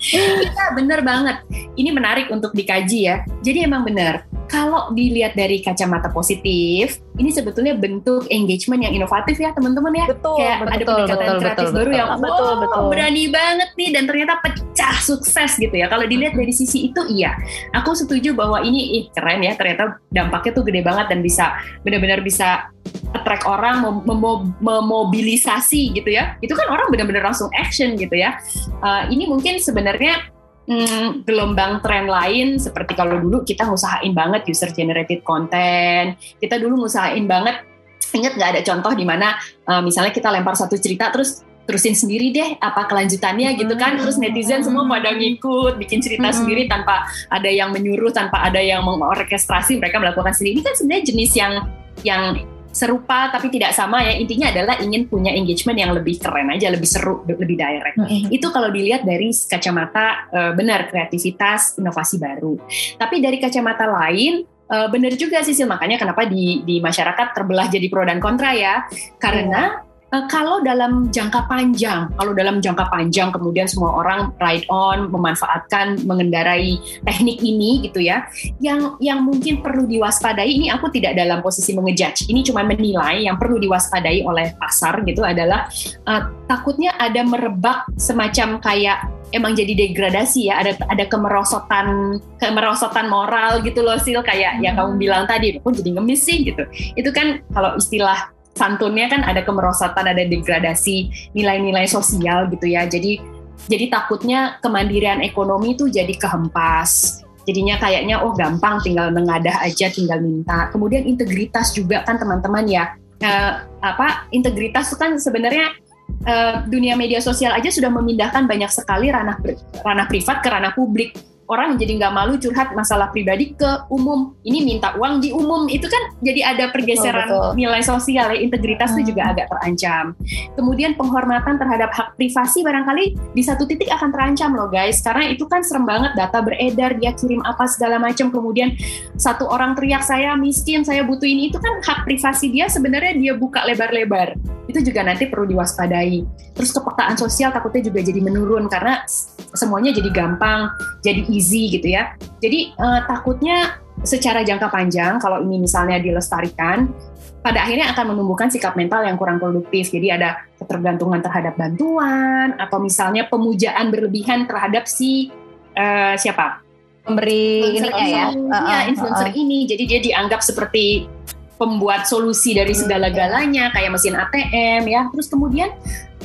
Iya bener banget. Ini menarik untuk dikaji ya. Jadi emang bener kalau dilihat dari kacamata positif, ini sebetulnya bentuk engagement yang inovatif ya teman-teman ya. Betul, Kayak betul, ada pendekatan betul, kreatif betul, baru betul, yang betul, wow, betul. berani banget nih dan ternyata pecah sukses gitu ya. Kalau dilihat dari sisi itu iya, aku setuju bahwa ini ih keren ya. Ternyata dampaknya tuh gede banget dan bisa benar-benar bisa attract orang, mem mem memobilisasi gitu ya. Itu kan orang benar-benar langsung action gitu ya. Uh, ini mungkin sebenarnya hmm, gelombang tren lain seperti kalau dulu kita ngusahain banget user generated content, kita dulu ngusahain banget ingat nggak ada contoh di mana uh, misalnya kita lempar satu cerita terus terusin sendiri deh apa kelanjutannya gitu kan. Terus netizen semua pada ngikut bikin cerita sendiri tanpa ada yang menyuruh tanpa ada yang mengorkestrasi mereka melakukan sendiri. Ini kan sebenarnya jenis yang yang serupa tapi tidak sama ya. Intinya adalah ingin punya engagement yang lebih keren aja lebih seru lebih direct. Mm-hmm. itu kalau dilihat dari kacamata uh, benar kreativitas inovasi baru. Tapi dari kacamata lain uh, benar juga sih makanya kenapa di di masyarakat terbelah jadi pro dan kontra ya. Karena uh, kalau dalam jangka panjang, kalau dalam jangka panjang kemudian semua orang ride on, memanfaatkan, mengendarai teknik ini gitu ya, yang yang mungkin perlu diwaspadai ini aku tidak dalam posisi mengejudge, ini cuma menilai yang perlu diwaspadai oleh pasar gitu adalah uh, takutnya ada merebak semacam kayak emang jadi degradasi ya ada ada kemerosotan kemerosotan moral gitu loh sil. Kayak hmm. yang kamu bilang tadi pun jadi ngemis sih? gitu. Itu kan kalau istilah santunnya kan ada kemerosotan, ada degradasi nilai-nilai sosial gitu ya. Jadi jadi takutnya kemandirian ekonomi itu jadi kehempas. Jadinya kayaknya oh gampang tinggal mengadah aja, tinggal minta. Kemudian integritas juga kan teman-teman ya. Uh, apa integritas itu kan sebenarnya uh, dunia media sosial aja sudah memindahkan banyak sekali ranah ranah privat ke ranah publik orang jadi nggak malu curhat masalah pribadi ke umum. Ini minta uang di umum itu kan jadi ada pergeseran betul, betul. nilai sosial ya integritas itu hmm. juga agak terancam. Kemudian penghormatan terhadap hak privasi barangkali di satu titik akan terancam loh guys karena itu kan serem banget data beredar dia kirim apa segala macam kemudian satu orang teriak saya miskin saya butuh ini itu kan hak privasi dia sebenarnya dia buka lebar-lebar itu juga nanti perlu diwaspadai. Terus kepekaan sosial takutnya juga jadi menurun karena semuanya jadi gampang, jadi easy gitu ya. Jadi uh, takutnya secara jangka panjang kalau ini misalnya dilestarikan pada akhirnya akan menumbuhkan sikap mental yang kurang produktif. Jadi ada ketergantungan terhadap bantuan atau misalnya pemujaan berlebihan terhadap si uh, siapa pemberi ini ya, ya influencer uh, uh. ini. Jadi dia dianggap seperti pembuat solusi dari segala-galanya kayak mesin ATM ya. Terus kemudian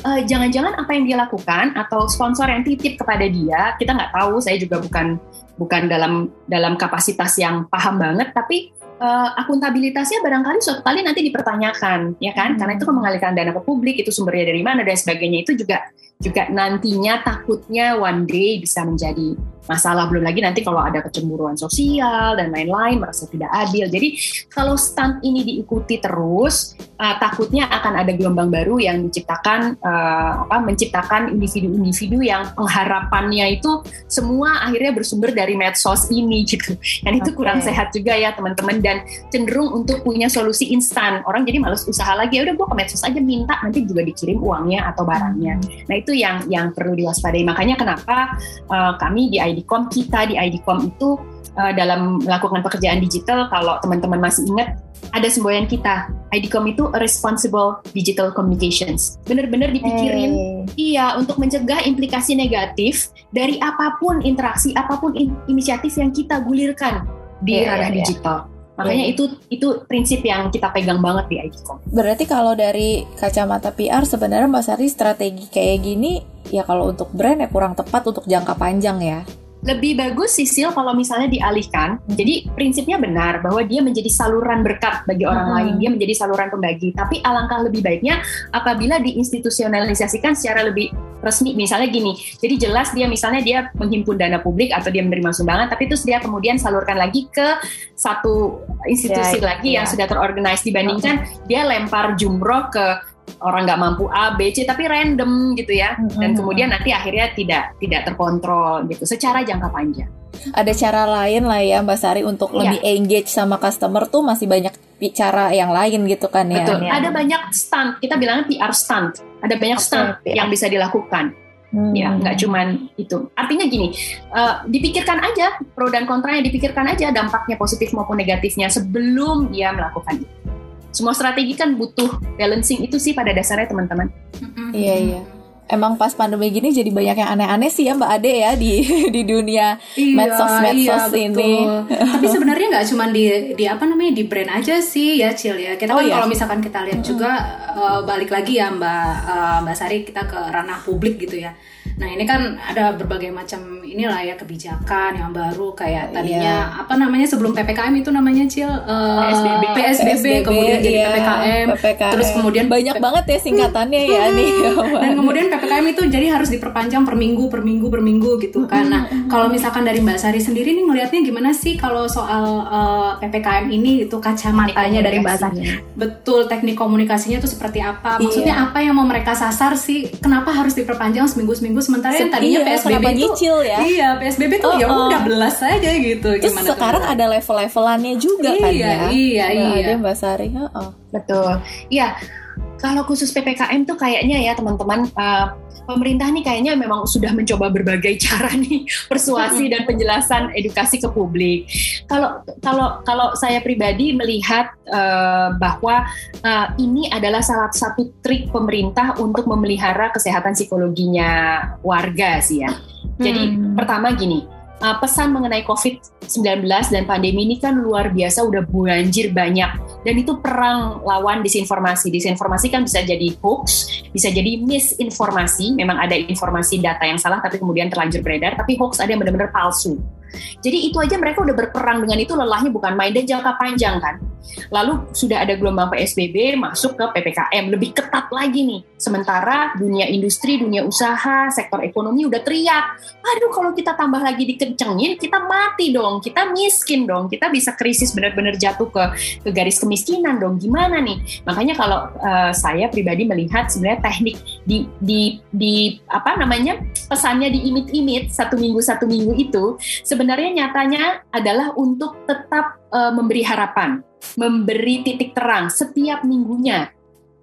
uh, jangan-jangan apa yang dia lakukan atau sponsor yang titip kepada dia, kita nggak tahu. Saya juga bukan bukan dalam dalam kapasitas yang paham banget, tapi uh, akuntabilitasnya barangkali suatu kali nanti dipertanyakan, ya kan? Hmm. Karena itu kan mengalihkan dana ke publik, itu sumbernya dari mana dan sebagainya itu juga juga nantinya takutnya one day bisa menjadi masalah belum lagi nanti kalau ada kecemburuan sosial dan lain-lain merasa tidak adil. Jadi kalau stunt ini diikuti terus uh, takutnya akan ada gelombang baru yang menciptakan uh, apa menciptakan individu-individu yang pengharapannya itu semua akhirnya bersumber dari medsos ini gitu. Dan itu okay. kurang sehat juga ya teman-teman. Dan cenderung untuk punya solusi instan. Orang jadi males usaha lagi. Ya udah gua ke medsos aja minta nanti juga dikirim uangnya atau barangnya. Hmm. nah itu yang yang perlu diwaspadai. Makanya kenapa uh, kami di IDCOM kita di IDCOM itu uh, dalam melakukan pekerjaan digital kalau teman-teman masih ingat ada semboyan kita. IDCOM itu responsible digital communications. Benar-benar dipikirin hey. iya untuk mencegah implikasi negatif dari apa pun interaksi apa pun in inisiatif yang kita gulirkan di yeah, ranah yeah, digital. Makanya itu itu prinsip yang kita pegang banget di IDCOM. Berarti kalau dari kacamata PR sebenarnya Mbak Sari strategi kayak gini ya kalau untuk brand ya kurang tepat untuk jangka panjang ya lebih bagus sisil kalau misalnya dialihkan. Jadi prinsipnya benar bahwa dia menjadi saluran berkat bagi orang hmm. lain, dia menjadi saluran pembagi. Tapi alangkah lebih baiknya apabila diinstitusionalisasikan secara lebih resmi. Misalnya gini, jadi jelas dia misalnya dia menghimpun dana publik atau dia menerima sumbangan, tapi terus dia kemudian salurkan lagi ke satu institusi ya, lagi ya. yang sudah terorganize dibandingkan okay. dia lempar jumroh ke orang nggak mampu A, B, C tapi random gitu ya. Dan kemudian nanti akhirnya tidak tidak terkontrol gitu secara jangka panjang. Ada cara lain lah ya Mbak Sari untuk ya. lebih engage sama customer tuh masih banyak cara yang lain gitu kan ya. Betul. Ya. Ada banyak stunt, kita bilangnya PR stunt. Ada banyak okay, stunt PR. yang bisa dilakukan. Hmm. Ya, nggak cuman itu. Artinya gini, uh, dipikirkan aja pro dan kontranya, dipikirkan aja dampaknya positif maupun negatifnya sebelum dia melakukan itu. Semua strategi kan butuh balancing itu sih pada dasarnya teman-teman. Iya iya emang pas pandemi gini jadi banyak yang aneh-aneh sih ya Mbak Ade ya di di dunia iya, medsos medsos iya, ini. Tapi sebenarnya nggak cuma di di apa namanya di brand aja sih ya Cil ya. Kita oh, kan iya. kalau misalkan kita lihat juga uh, balik lagi ya Mbak uh, Mbak Sari kita ke ranah publik gitu ya. Nah ini kan ada berbagai macam inilah ya kebijakan yang baru kayak tadinya iya. apa namanya sebelum ppkm itu namanya Cil uh, PSBB. PSBB, PSBB kemudian jadi iya, PPKM, PPKM, terus kemudian banyak banget ya singkatannya ya nih. Dan kemudian ppkm itu jadi harus diperpanjang per minggu per minggu per minggu gitu kan. Nah kalau misalkan dari Mbak Sari sendiri nih ngelihatnya gimana sih kalau soal uh, ppkm ini itu kacamatanya dari Mbak Sari? Betul teknik komunikasinya itu seperti apa? Maksudnya iya. apa yang mau mereka sasar sih? Kenapa harus diperpanjang seminggu seminggu sementara yang tadinya iya, PSBB itu nyicil ya. Iya, PSBB tuh oh, ya udah belas aja gitu. Terus Gimana sekarang tuh? ada level-levelannya juga iya, kan ya. Iya, iya, iya. Ada Mbak Sari. Oh, Betul. Iya. Kalau khusus PPKM tuh kayaknya ya teman-teman uh, pemerintah nih kayaknya memang sudah mencoba berbagai cara nih persuasi dan penjelasan edukasi ke publik. Kalau kalau kalau saya pribadi melihat uh, bahwa uh, ini adalah salah satu trik pemerintah untuk memelihara kesehatan psikologinya warga sih ya. Jadi hmm. pertama gini, uh, pesan mengenai COVID-19 dan pandemi ini kan luar biasa udah banjir banyak dan itu perang lawan disinformasi. Disinformasi kan bisa jadi hoax, bisa jadi misinformasi, memang ada informasi data yang salah tapi kemudian terlanjur beredar, tapi hoax ada yang benar-benar palsu. Jadi itu aja mereka udah berperang dengan itu lelahnya bukan main dan jangka panjang kan. Lalu sudah ada gelombang PSBB masuk ke PPKM lebih ketat lagi nih. Sementara dunia industri, dunia usaha, sektor ekonomi udah teriak, aduh kalau kita tambah lagi dikencengin kita mati dong, kita miskin dong, kita bisa krisis benar-benar jatuh ke ke garis kemiskinan dong. Gimana nih? Makanya kalau uh, saya pribadi melihat sebenarnya teknik di di di apa namanya pesannya di imit-imit satu minggu satu minggu itu sebenarnya nyatanya adalah untuk tetap uh, memberi harapan, memberi titik terang setiap minggunya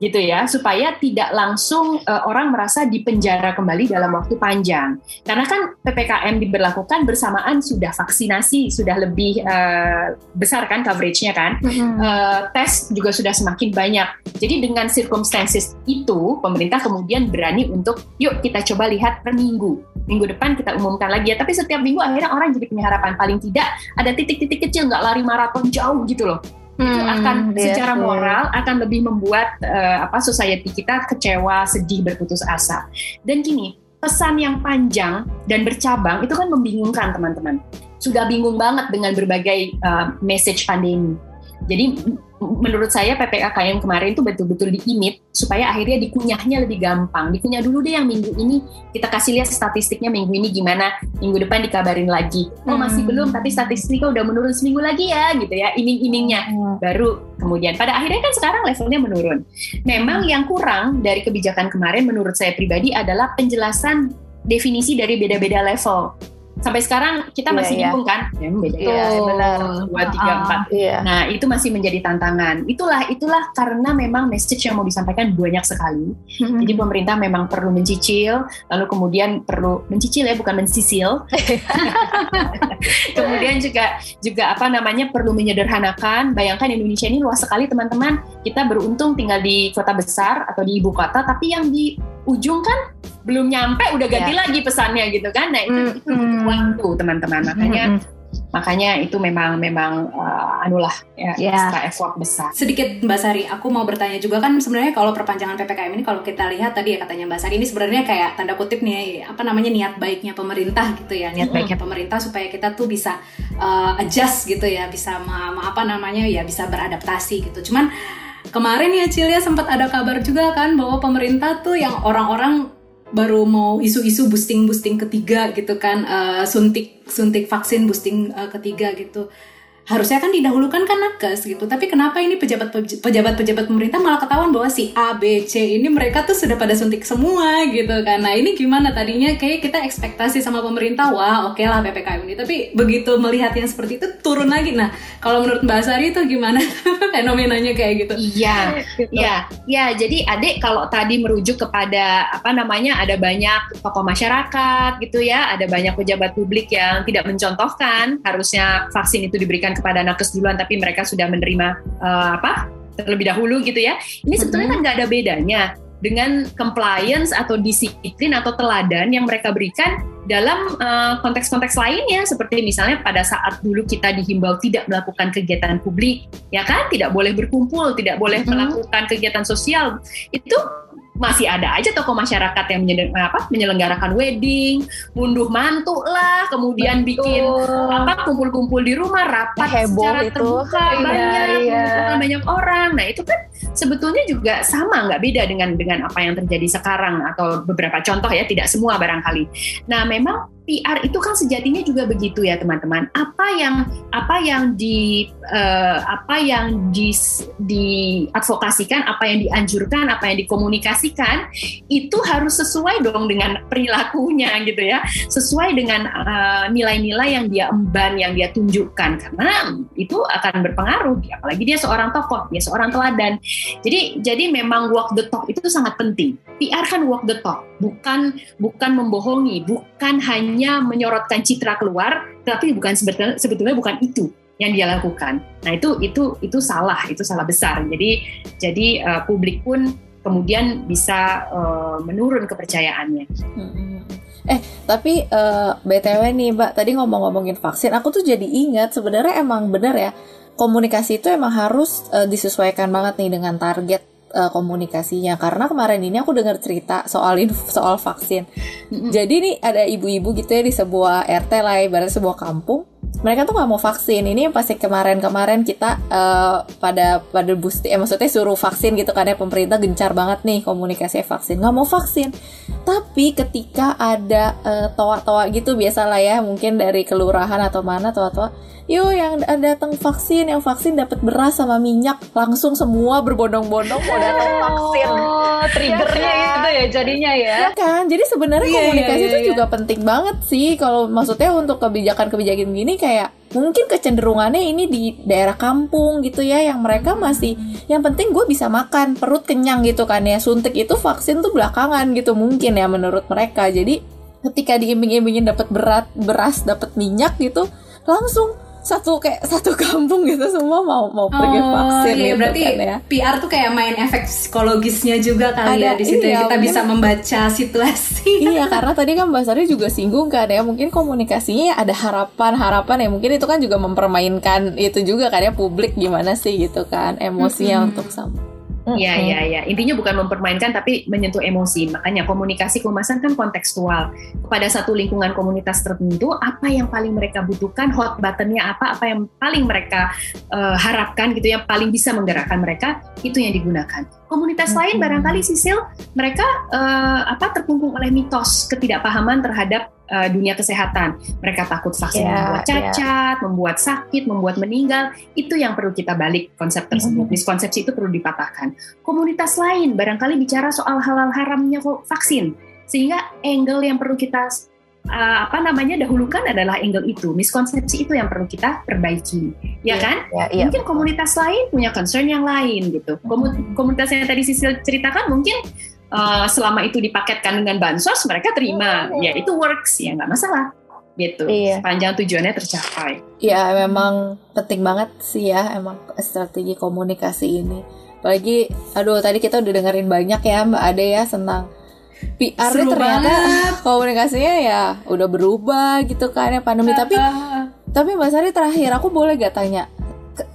gitu ya supaya tidak langsung uh, orang merasa dipenjara kembali dalam waktu panjang. Karena kan ppkm diberlakukan bersamaan sudah vaksinasi sudah lebih uh, besar kan coveragenya kan. Mm-hmm. uh, tes juga sudah semakin banyak. Jadi dengan circumstances itu pemerintah kemudian berani untuk yuk kita coba lihat per minggu. Minggu depan kita umumkan lagi ya. Tapi setiap minggu akhirnya orang jadi punya harapan. Paling tidak ada titik-titik kecil nggak lari maraton jauh gitu loh hmm, itu akan yes, secara moral akan lebih membuat uh, apa society kita kecewa, sedih, berputus asa. Dan gini, pesan yang panjang dan bercabang itu kan membingungkan teman-teman. Sudah bingung banget dengan berbagai uh, message pandemi. Jadi menurut saya PPKM kemarin itu betul-betul diimit supaya akhirnya dikunyahnya lebih gampang. Dikunyah dulu deh yang minggu ini kita kasih lihat statistiknya minggu ini gimana, minggu depan dikabarin lagi. Oh masih hmm. belum, tapi statistiknya udah menurun seminggu lagi ya gitu ya, iming-imingnya. Hmm. Baru kemudian pada akhirnya kan sekarang levelnya menurun. Memang hmm. yang kurang dari kebijakan kemarin menurut saya pribadi adalah penjelasan definisi dari beda-beda level sampai sekarang kita yeah, masih yeah. bingung kan? Ya yeah, ya, benar. Dua tiga ah, empat. iya. nah itu masih menjadi tantangan. Itulah itulah karena memang message yang mau disampaikan banyak sekali. Hmm. jadi pemerintah memang perlu mencicil lalu kemudian perlu mencicil ya bukan mensisil kemudian juga juga apa namanya perlu menyederhanakan. Bayangkan Indonesia ini luas sekali teman-teman. Kita beruntung tinggal di kota besar atau di ibu kota tapi yang di ujung kan belum nyampe udah ganti yeah. lagi pesannya gitu kan. Nah itu, mm, itu butuh waktu teman-teman. Makanya mm, makanya itu memang memang uh, anulah ya yeah. extra effort besar. Sedikit Mbak Sari aku mau bertanya juga kan sebenarnya kalau perpanjangan ppkm ini kalau kita lihat tadi ya katanya Mbak Sari ini sebenarnya kayak tanda kutip nih apa namanya niat baiknya pemerintah gitu ya. Niat mm. baiknya. Pemerintah supaya kita tuh bisa uh, adjust gitu ya bisa ma, ma apa namanya ya bisa beradaptasi gitu. Cuman kemarin ya Cilia sempat ada kabar juga kan bahwa pemerintah tuh yang orang-orang baru mau isu-isu boosting boosting ketiga gitu kan uh, suntik suntik vaksin boosting uh, ketiga gitu harusnya kan didahulukan kan nakes gitu. Tapi kenapa ini pejabat pejabat pejabat pemerintah malah ketahuan bahwa si A B C ini mereka tuh sudah pada suntik semua gitu kan. Nah ini gimana? Tadinya kayak kita ekspektasi sama pemerintah wah oke okay lah ppkm ini. Tapi begitu melihat yang seperti itu turun lagi. Nah kalau menurut mbak Sari itu gimana? Fenomenanya kayak gitu. Iya iya iya. Jadi adik kalau tadi merujuk kepada apa namanya ada banyak tokoh masyarakat gitu ya ada banyak pejabat publik yang tidak mencontohkan harusnya vaksin itu diberikan kepada nakes duluan tapi mereka sudah menerima uh, apa terlebih dahulu gitu ya. Ini sebetulnya kan nggak ada bedanya dengan compliance atau disiplin atau teladan yang mereka berikan dalam eh, konteks-konteks uh, lainnya seperti misalnya pada saat dulu kita dihimbau tidak melakukan kegiatan publik ya kan tidak boleh berkumpul tidak boleh mm -hmm. melakukan kegiatan sosial itu masih ada aja tokoh masyarakat yang apa, menyelenggarakan wedding, munduh mantu lah, kemudian Betul. bikin apa kumpul-kumpul di rumah, rapat Heboh secara itu. terbuka iya, banyak, iya. banyak orang. Nah itu kan sebetulnya juga sama nggak beda dengan dengan apa yang terjadi sekarang atau beberapa contoh ya, tidak semua barangkali. Nah memang PR itu kan sejatinya juga begitu ya teman-teman. Apa yang apa yang di uh, apa yang di diadvokasikan, apa yang dianjurkan, apa yang dikomunikasikan itu harus sesuai dong dengan perilakunya gitu ya, sesuai dengan eh, nilai-nilai uh, yang dia emban, yang dia tunjukkan karena itu akan berpengaruh. Apalagi dia seorang tokoh, dia seorang teladan. Jadi jadi memang walk the talk itu sangat penting. PR kan walk the talk, bukan bukan membohongi, bukan hanya menyorotkan citra keluar, tapi bukan sebetulnya, sebetulnya bukan itu yang dia lakukan. Nah itu itu itu salah, itu salah besar. Jadi jadi uh, publik pun kemudian bisa uh, menurun kepercayaannya. Eh tapi uh, btw nih mbak, tadi ngomong-ngomongin vaksin, aku tuh jadi ingat sebenarnya emang benar ya komunikasi itu emang harus uh, disesuaikan banget nih dengan target uh, komunikasinya karena kemarin ini aku dengar cerita soal soal vaksin. Mm-hmm. Jadi nih ada ibu-ibu gitu ya di sebuah RT lah ibarat sebuah kampung. Mereka tuh nggak mau vaksin. Ini yang pasti kemarin-kemarin kita uh, pada pada booster, eh, maksudnya suruh vaksin gitu kan ya pemerintah gencar banget nih komunikasi vaksin. Nggak mau vaksin. Tapi ketika ada uh, toa-toa gitu biasalah ya mungkin dari kelurahan atau mana toa-toa yuk yang datang vaksin yang vaksin dapat beras sama minyak. Langsung semua berbondong-bondong mau datang oh, vaksin. oh, triggernya ya, itu ya jadinya ya. Ya kan? Jadi sebenarnya yeah, komunikasi yeah, yeah, itu yeah. juga penting banget sih. Kalau maksudnya untuk kebijakan-kebijakan gini kayak mungkin kecenderungannya ini di daerah kampung gitu ya yang mereka masih yang penting gue bisa makan perut kenyang gitu kan ya. Suntik itu vaksin tuh belakangan gitu mungkin ya menurut mereka. Jadi ketika diimbing-imbingin dapat berat beras dapat minyak gitu langsung satu kayak satu kampung gitu semua mau mau pergi oh, vaksin iya, gitu berarti kan ya. PR tuh kayak main efek psikologisnya juga kali ya Ada, ya di situ iya, kita bisa membaca situasi. Iya karena tadi kan Mbak Sari juga singgung kan ya mungkin komunikasinya ada harapan harapan ya mungkin itu kan juga mempermainkan itu juga kan ya publik gimana sih gitu kan emosinya mm -hmm. untuk sama Iya, iya, iya. Intinya bukan mempermainkan tapi menyentuh emosi. Makanya komunikasi kemasan kan kontekstual. Pada satu lingkungan komunitas tertentu, apa yang paling mereka butuhkan, hot buttonnya apa, apa yang paling mereka uh, harapkan gitu, yang paling bisa menggerakkan mereka, itu yang digunakan. Komunitas lain barangkali Sisil, mereka uh, apa terkungkung oleh mitos ketidakpahaman terhadap uh, dunia kesehatan. Mereka takut vaksin yeah, membuat iya. cacat, yeah. membuat sakit, membuat meninggal. Itu yang perlu kita balik konsep tersebut. Mm-hmm. Miskonsepsi itu perlu dipatahkan. Komunitas lain barangkali bicara soal halal haramnya vaksin. Sehingga angle yang perlu kita uh, apa namanya dahulukan adalah angle itu. Miskonsepsi itu yang perlu kita perbaiki, ya yeah, kan? Yeah, yeah. Mungkin komunitas lain punya concern yang lain gitu. Komunitas yang tadi Sisil ceritakan mungkin uh, selama itu dipaketkan dengan bansos mereka terima oh. ya itu works ya nggak masalah gitu iya. sepanjang tujuannya tercapai ya memang penting banget sih ya emang strategi komunikasi ini apalagi aduh tadi kita udah dengerin banyak ya mbak Ade ya tentang PR Seru ternyata banget. komunikasinya ya udah berubah gitu kan ya pandemi. Tapi tapi Mbak Sari terakhir aku boleh gak tanya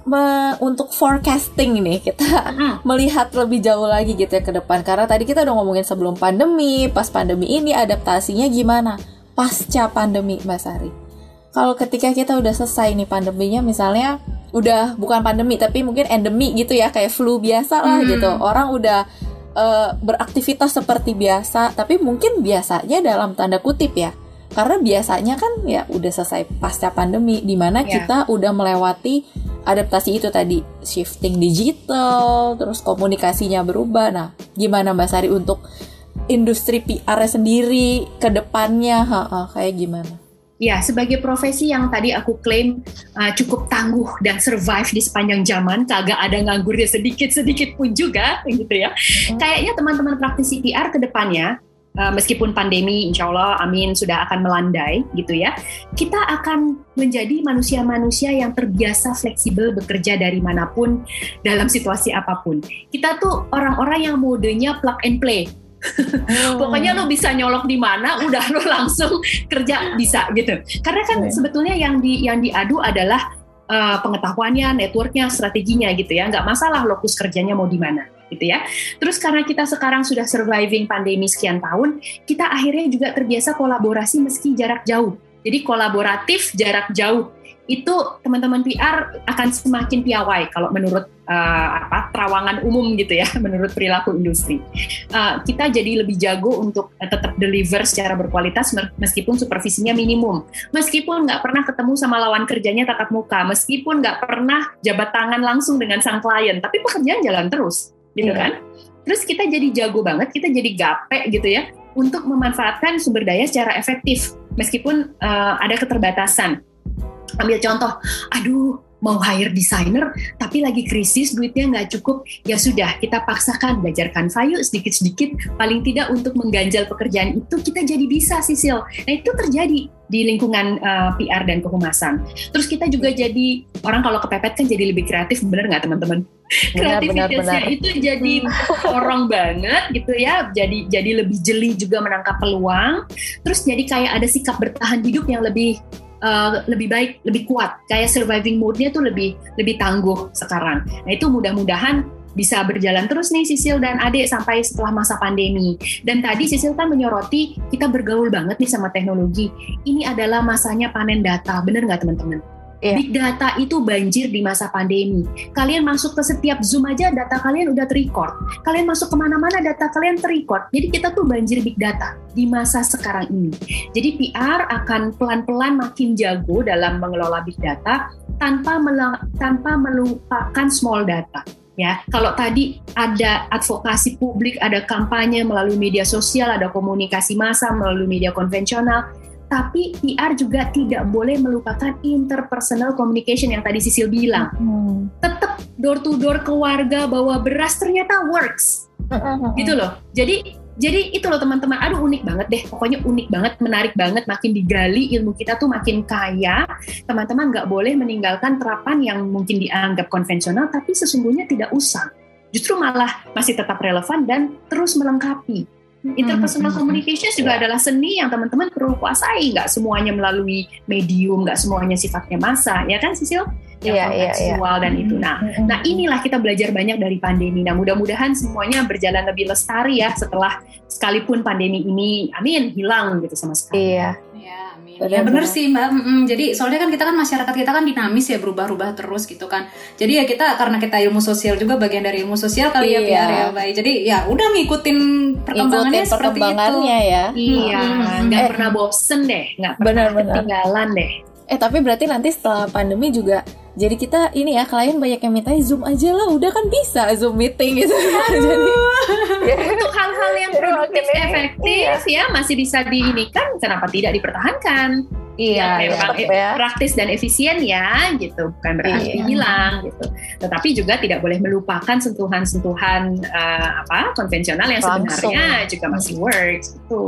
me, untuk forecasting nih kita melihat lebih jauh lagi gitu ya ke depan. Karena tadi kita udah ngomongin sebelum pandemi pas pandemi ini adaptasinya gimana? Pasca pandemi Mbak Sari. Kalau ketika kita udah selesai nih pandeminya misalnya udah bukan pandemi tapi mungkin endemi gitu ya kayak flu biasa lah hmm. gitu. Orang udah uh, beraktivitas seperti biasa tapi mungkin biasanya dalam tanda kutip ya. Karena biasanya kan ya udah selesai pasca pandemi di mana yeah. kita udah melewati adaptasi itu tadi shifting digital terus komunikasinya berubah. Nah gimana Mbak Sari untuk industri PR sendiri ke depannya? Ha -ha, kayak gimana Ya, sebagai profesi yang tadi aku klaim uh, cukup tangguh dan survive di sepanjang zaman, kagak ada nganggurnya sedikit-sedikit pun juga, gitu ya. Hmm. Kayaknya teman-teman praktisi PR ke depannya, uh, meskipun pandemi, insya Allah, amin, sudah akan melandai, gitu ya. Kita akan menjadi manusia-manusia yang terbiasa fleksibel bekerja dari mana pun, dalam situasi apa pun. Kita tuh orang-orang yang modenya plug and play Oh. Pokoknya lo bisa nyolok di mana, udah lo langsung kerja bisa gitu. Karena kan yeah. sebetulnya yang di yang diadu adalah uh, pengetahuannya, networknya, strateginya gitu ya. Nggak masalah lokus kerjanya mau di mana gitu ya. Terus karena kita sekarang sudah surviving pandemi sekian tahun, kita akhirnya juga terbiasa kolaborasi meski jarak jauh. Jadi kolaboratif jarak jauh itu teman-teman PR akan semakin piawai kalau menurut uh, apa terawangan umum gitu ya menurut perilaku industri. Uh, kita jadi lebih jago untuk uh, tetap deliver secara berkualitas meskipun supervisinya minimum, meskipun nggak pernah ketemu sama lawan kerjanya tatap muka, meskipun nggak pernah jabat tangan langsung dengan sang klien, tapi pekerjaan jalan terus, gitu yeah. kan? Terus kita jadi jago banget, kita jadi gape gitu ya untuk memanfaatkan sumber daya secara efektif meskipun uh, ada keterbatasan ambil contoh aduh mau hire designer tapi lagi krisis duitnya nggak cukup. Ya sudah kita paksakan belajar Canva yuk sedikit-sedikit. Paling tidak untuk mengganjal pekerjaan itu kita jadi bisa Sisil. Nah itu terjadi di lingkungan uh, eh, PR dan kehumasan. Terus kita juga jadi orang kalau kepepet kan jadi lebih kreatif bener nggak teman-teman? Kreativitasnya itu jadi orang banget gitu ya jadi jadi lebih jeli juga menangkap peluang. Terus jadi kayak ada sikap bertahan hidup yang lebih uh, lebih baik, lebih kuat. Kayak surviving mode-nya tuh lebih lebih tangguh sekarang. Nah itu mudah-mudahan bisa berjalan terus nih Sisil dan Adik sampai setelah masa pandemi. Dan tadi Sisil kan menyoroti kita bergaul banget nih sama teknologi. Ini adalah masanya panen data, bener nggak teman-teman? Yeah. Big data itu banjir di masa pandemi. Kalian masuk ke setiap Zoom aja data kalian udah terrecord. Kalian masuk ke mana-mana data kalian terrecord. Jadi kita tuh banjir big data di masa sekarang ini. Jadi PR akan pelan-pelan makin jago dalam mengelola big data tanpa tanpa melupakan small data ya. Kalau tadi ada advokasi publik, ada kampanye melalui media sosial, ada komunikasi massa melalui media konvensional, tapi PR juga tidak boleh melupakan interpersonal communication yang tadi Sisil bilang. Hmm. Tetap door to door ke warga bawa beras ternyata works. Hmm. Gitu loh. Jadi jadi itu loh teman-teman, aduh unik banget deh, pokoknya unik banget, menarik banget, makin digali ilmu kita tuh makin kaya. Teman-teman nggak boleh meninggalkan terapan yang mungkin dianggap konvensional, tapi sesungguhnya tidak usah. Justru malah masih tetap relevan dan terus melengkapi. Interpersonal communications juga adalah seni yang teman-teman perlu kuasai. Nggak semuanya melalui medium, nggak semuanya sifatnya massa, ya kan Sisil? Yang yeah, yeah, yeah. dan itu. Nah, nah inilah kita belajar banyak dari pandemi. Nah, mudah-mudahan semuanya berjalan lebih lestari ya setelah sekalipun pandemi ini, amin, hilang gitu sama sekali. Iya. Yeah. Ya benar sih mbak. Mm, jadi soalnya kan kita kan masyarakat kita kan dinamis ya berubah-ubah terus gitu kan. Jadi ya kita karena kita ilmu sosial juga bagian dari ilmu sosial kali ya, iya. ya PR ya mbak. Jadi ya udah ngikutin perkembangannya Ikutin seperti perkembangannya itu. ya. Iya. Nggak eh, pernah bosen deh. Nggak pernah ketinggalan deh. Eh tapi berarti nanti setelah pandemi juga jadi kita ini ya klien banyak yang minta zoom aja lah udah kan bisa zoom meeting gitu. Jadi untuk hal-hal yang produktif efektif iya. ya masih bisa diinikan kenapa tidak dipertahankan Iya, ya, memang ya. praktis dan efisien ya, gitu. Bukan berarti iya. hilang, gitu. Tetapi juga tidak boleh melupakan sentuhan-sentuhan uh, apa konvensional yang Langsung. sebenarnya juga masih works, gitu.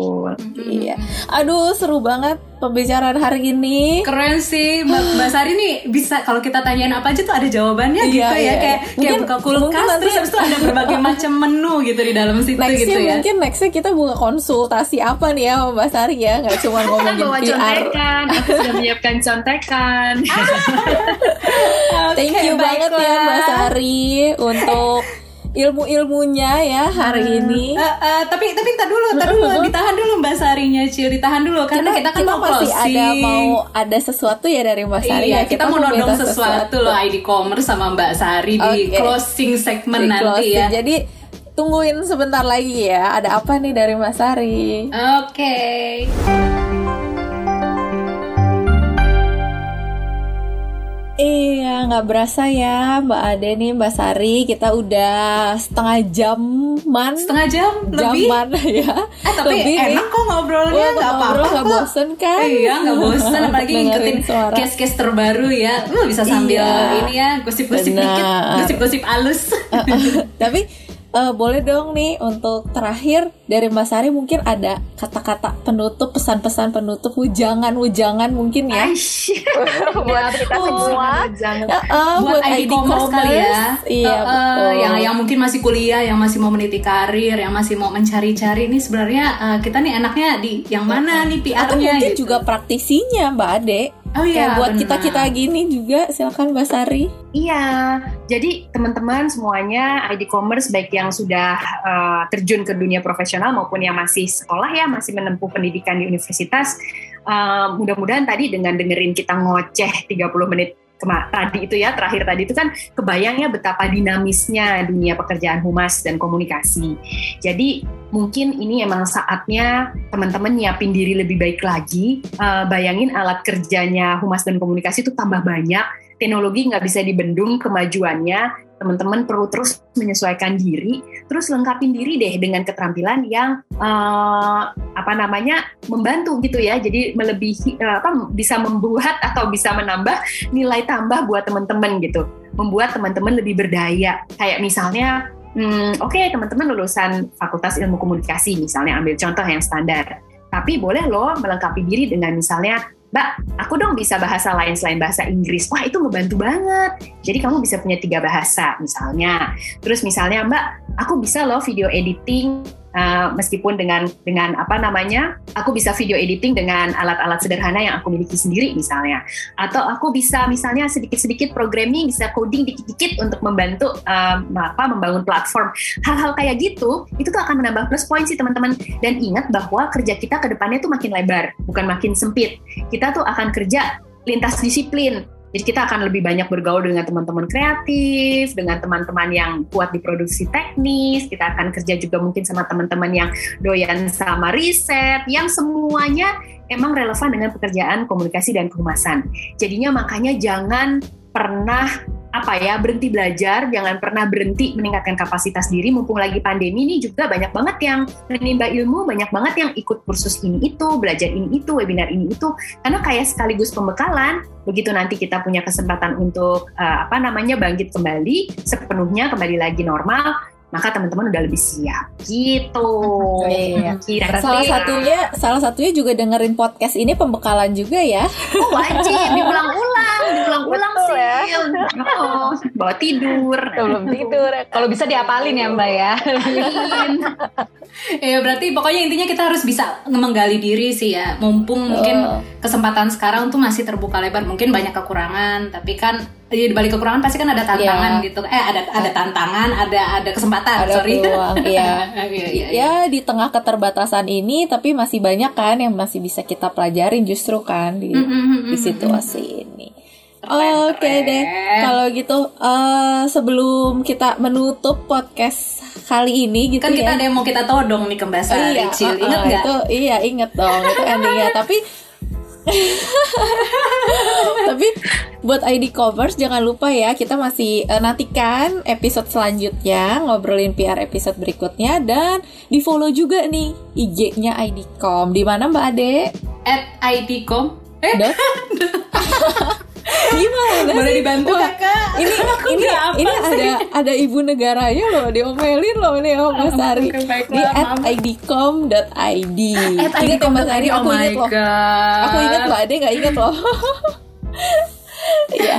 Iya. Aduh, seru banget pembicaraan hari ini. Keren sih, Mbak, Mbak Sari nih bisa kalau kita tanyain apa aja tuh ada jawabannya iya, gitu ya. iya, ya, kayak mungkin, kayak buka kulkas terus habis itu ada berbagai macam menu gitu di dalam situ next gitu ya. Mungkin nextnya kita buka konsultasi apa nih ya Mbak Sari ya, nggak cuma ngomongin PR contekan, aku sudah menyiapkan contekan. Thank you banget ya Mbak Sari untuk ilmu-ilmunya ya hari uh, ini. Uh, uh, tapi tapi tak dulu, tak dulu, ditahan dulu Mbak Sarinya, Cil, ditahan dulu karena kita, kita kan kita mau masih closing. ada mau ada sesuatu ya dari Mbak Sari. Iya, ya. kita, kita mau nodong sesuatu, sesuatu loh ID Commerce sama Mbak Sari okay. di closing segmen di nanti closing. ya. Jadi tungguin sebentar lagi ya, ada apa nih dari Mbak Sari? Oke. Okay. Iya, nggak berasa ya Mbak Ade nih, Mbak Sari. Kita udah setengah jaman. Setengah jam lebih? Jaman ya. Eh, tapi lebih enak kok ngobrolnya, nggak apa-apa Nggak bosen kan? Iya, nggak bosen. Apalagi ngikutin case-case terbaru ya. Lu bisa sambil iya. ini ya, gosip-gosip dikit, gosip-gosip halus. tapi uh, boleh dong nih untuk terakhir dari Mbak Sari mungkin ada kata-kata penutup pesan-pesan penutup wujangan wujangan mungkin ya. Buat kita oh, semua. Uh, buat, buat ID commerce kali ya. Iya uh, uh, yang yang mungkin masih kuliah yang masih mau meniti karir yang masih mau mencari-cari. Nih sebenarnya uh, kita nih enaknya di yang mana nih PR-nya atau mungkin gitu. juga praktisinya Mbak Ade. Oh iya, Kayak buat kita-kita gini juga silakan Mbak Sari. Iya, jadi teman-teman semuanya ID commerce baik yang sudah uh, terjun ke dunia profesional maupun yang masih sekolah ya, masih menempuh pendidikan di universitas, uh, mudah-mudahan tadi dengan dengerin kita ngoceh 30 menit tadi itu ya terakhir tadi itu kan kebayangnya betapa dinamisnya dunia pekerjaan humas dan komunikasi. Jadi mungkin ini emang saatnya teman-teman nyiapin diri lebih baik lagi. Uh, bayangin alat kerjanya humas dan komunikasi itu tambah banyak. Teknologi nggak bisa dibendung kemajuannya teman-teman perlu terus menyesuaikan diri, terus lengkapin diri deh dengan keterampilan yang uh, apa namanya membantu gitu ya. Jadi melebihi uh, apa bisa membuat atau bisa menambah nilai tambah buat teman-teman gitu, membuat teman-teman lebih berdaya. Kayak misalnya Hmm, Oke, okay, teman-teman lulusan Fakultas Ilmu Komunikasi, misalnya ambil contoh yang standar. Tapi boleh loh melengkapi diri dengan misalnya Mbak, aku dong bisa bahasa lain selain bahasa Inggris. Wah, itu ngebantu banget. Jadi kamu bisa punya tiga bahasa misalnya. Terus misalnya Mbak, aku bisa loh video editing Uh, meskipun dengan dengan apa namanya aku bisa video editing dengan alat-alat sederhana yang aku miliki sendiri misalnya. Atau aku bisa misalnya sedikit-sedikit programming bisa coding dikit-dikit untuk membantu uh, apa membangun platform. Hal-hal kayak gitu itu tuh akan menambah plus point sih teman-teman. Dan ingat bahwa kerja kita ke depannya tuh makin lebar bukan makin sempit. Kita tuh akan kerja lintas disiplin jadi kita akan lebih banyak bergaul dengan teman-teman kreatif, dengan teman-teman yang kuat di produksi teknis, kita akan kerja juga mungkin sama teman-teman yang doyan sama riset, yang semuanya emang relevan dengan pekerjaan komunikasi dan kehumasan. Jadinya makanya jangan pernah apa ya berhenti belajar, jangan pernah berhenti meningkatkan kapasitas diri. Mumpung lagi pandemi ini juga banyak banget yang menimba ilmu, banyak banget yang ikut kursus ini itu, belajar ini itu, webinar ini itu, karena kayak sekaligus pembekalan. Begitu nanti kita punya kesempatan untuk uh, apa namanya bangkit kembali sepenuhnya kembali lagi normal, maka teman-teman udah lebih siap gitu. Iya. Kira salah satunya salah satunya juga dengerin podcast ini pembekalan juga ya. Oh, wajib diulang-ulang, diulang-ulang sih. Ya. Oh, bawa tidur. Belum tidur. Kalau bisa diapalin ya Mbak ya. ya berarti pokoknya intinya kita harus bisa menggali diri sih ya. Mumpung mungkin kesempatan sekarang tuh masih terbuka lebar, mungkin banyak kekurangan, tapi kan di balik kekurangan pasti kan ada tantangan yeah. gitu eh ada ada tantangan ada ada kesempatan ada sorry peluang iya. iya, iya, iya. ya di tengah keterbatasan ini tapi masih banyak kan yang masih bisa kita pelajarin justru kan di mm -hmm. di situasi ini Oke okay deh, kalau gitu uh, sebelum kita menutup podcast kali ini gitu kan kita ya. ada yang mau kita todong nih ke Mbak Sari, iya, uh, inget uh, Itu, iya inget dong, itu endingnya. Tapi Tapi buat ID covers jangan lupa ya kita masih uh, nantikan episode selanjutnya ngobrolin PR episode berikutnya dan di follow juga nih IG-nya IDcom. Di mana Mbak Ade? At IDcom. Eh? Gimana Boleh dibantu? Kakak? Ini ini ini ada ada ibu negaranya loh diomelin loh nih Om Mas Sari di at idcom.id. At ingat ya Mas Sari, aku oh ingat loh. Aku ingat Mbak Ade nggak ingat loh. ya,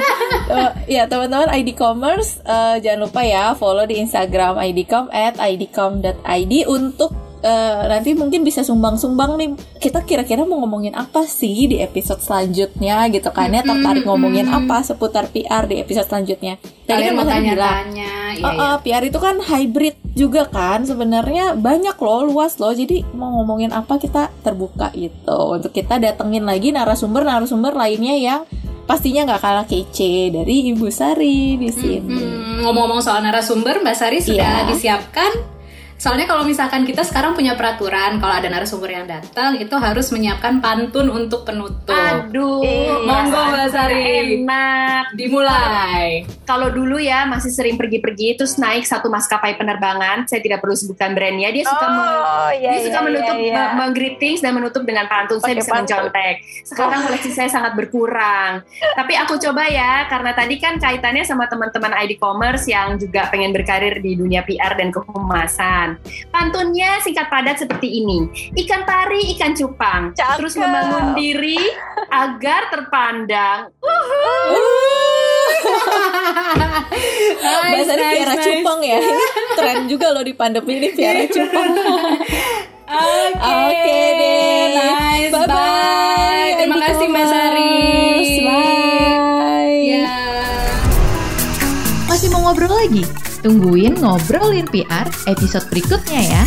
ya teman-teman ID Commerce uh, jangan lupa ya follow di Instagram idcom at idcom.id untuk uh, nanti mungkin bisa sumbang-sumbang nih. Kita kira-kira mau ngomongin apa sih di episode selanjutnya gitu kan ya? Tertarik ngomongin apa seputar PR di episode selanjutnya. Tadi kan mau tanya-tanya, ya, uh, uh, PR itu kan hybrid juga kan? Sebenarnya banyak loh luas loh. Jadi mau ngomongin apa kita terbuka gitu. Untuk kita datengin lagi narasumber-narasumber lainnya yang pastinya nggak kalah kece dari Ibu Sari di sini. Hmm, ngomong-ngomong soal narasumber, Mbak Sari sudah yeah. disiapkan Soalnya kalau misalkan kita sekarang punya peraturan kalau ada narasumber yang datang itu harus menyiapkan pantun untuk penutup. Aduh, iya, monggo Mbak Sari. Enak. Dimulai. Kalau dulu ya masih sering pergi-pergi terus naik satu maskapai penerbangan, saya tidak perlu sebutkan brandnya, dia suka oh, iya, dia iya, suka menutup iya, iya. menggreetings dan menutup dengan pantun. Pake saya bisa mencontek. Sekarang oh. koleksi saya sangat berkurang. Tapi aku coba ya karena tadi kan kaitannya sama teman-teman ID Commerce yang juga pengen berkarir di dunia PR dan kehumasan. Pantunnya singkat padat seperti ini. Ikan pari, ikan cupang. Cakep. Terus membangun diri agar terpandang. nice, Bahasa nice, Piara nice. Cupang ya. Tren juga loh di pandemi ini Piara Cupang. Oke okay. okay, deh. Nice. Bye bye. Terima kasih Mbak Sari. Bye. Ya. Masih mau ngobrol lagi? Tungguin ngobrolin PR episode berikutnya ya.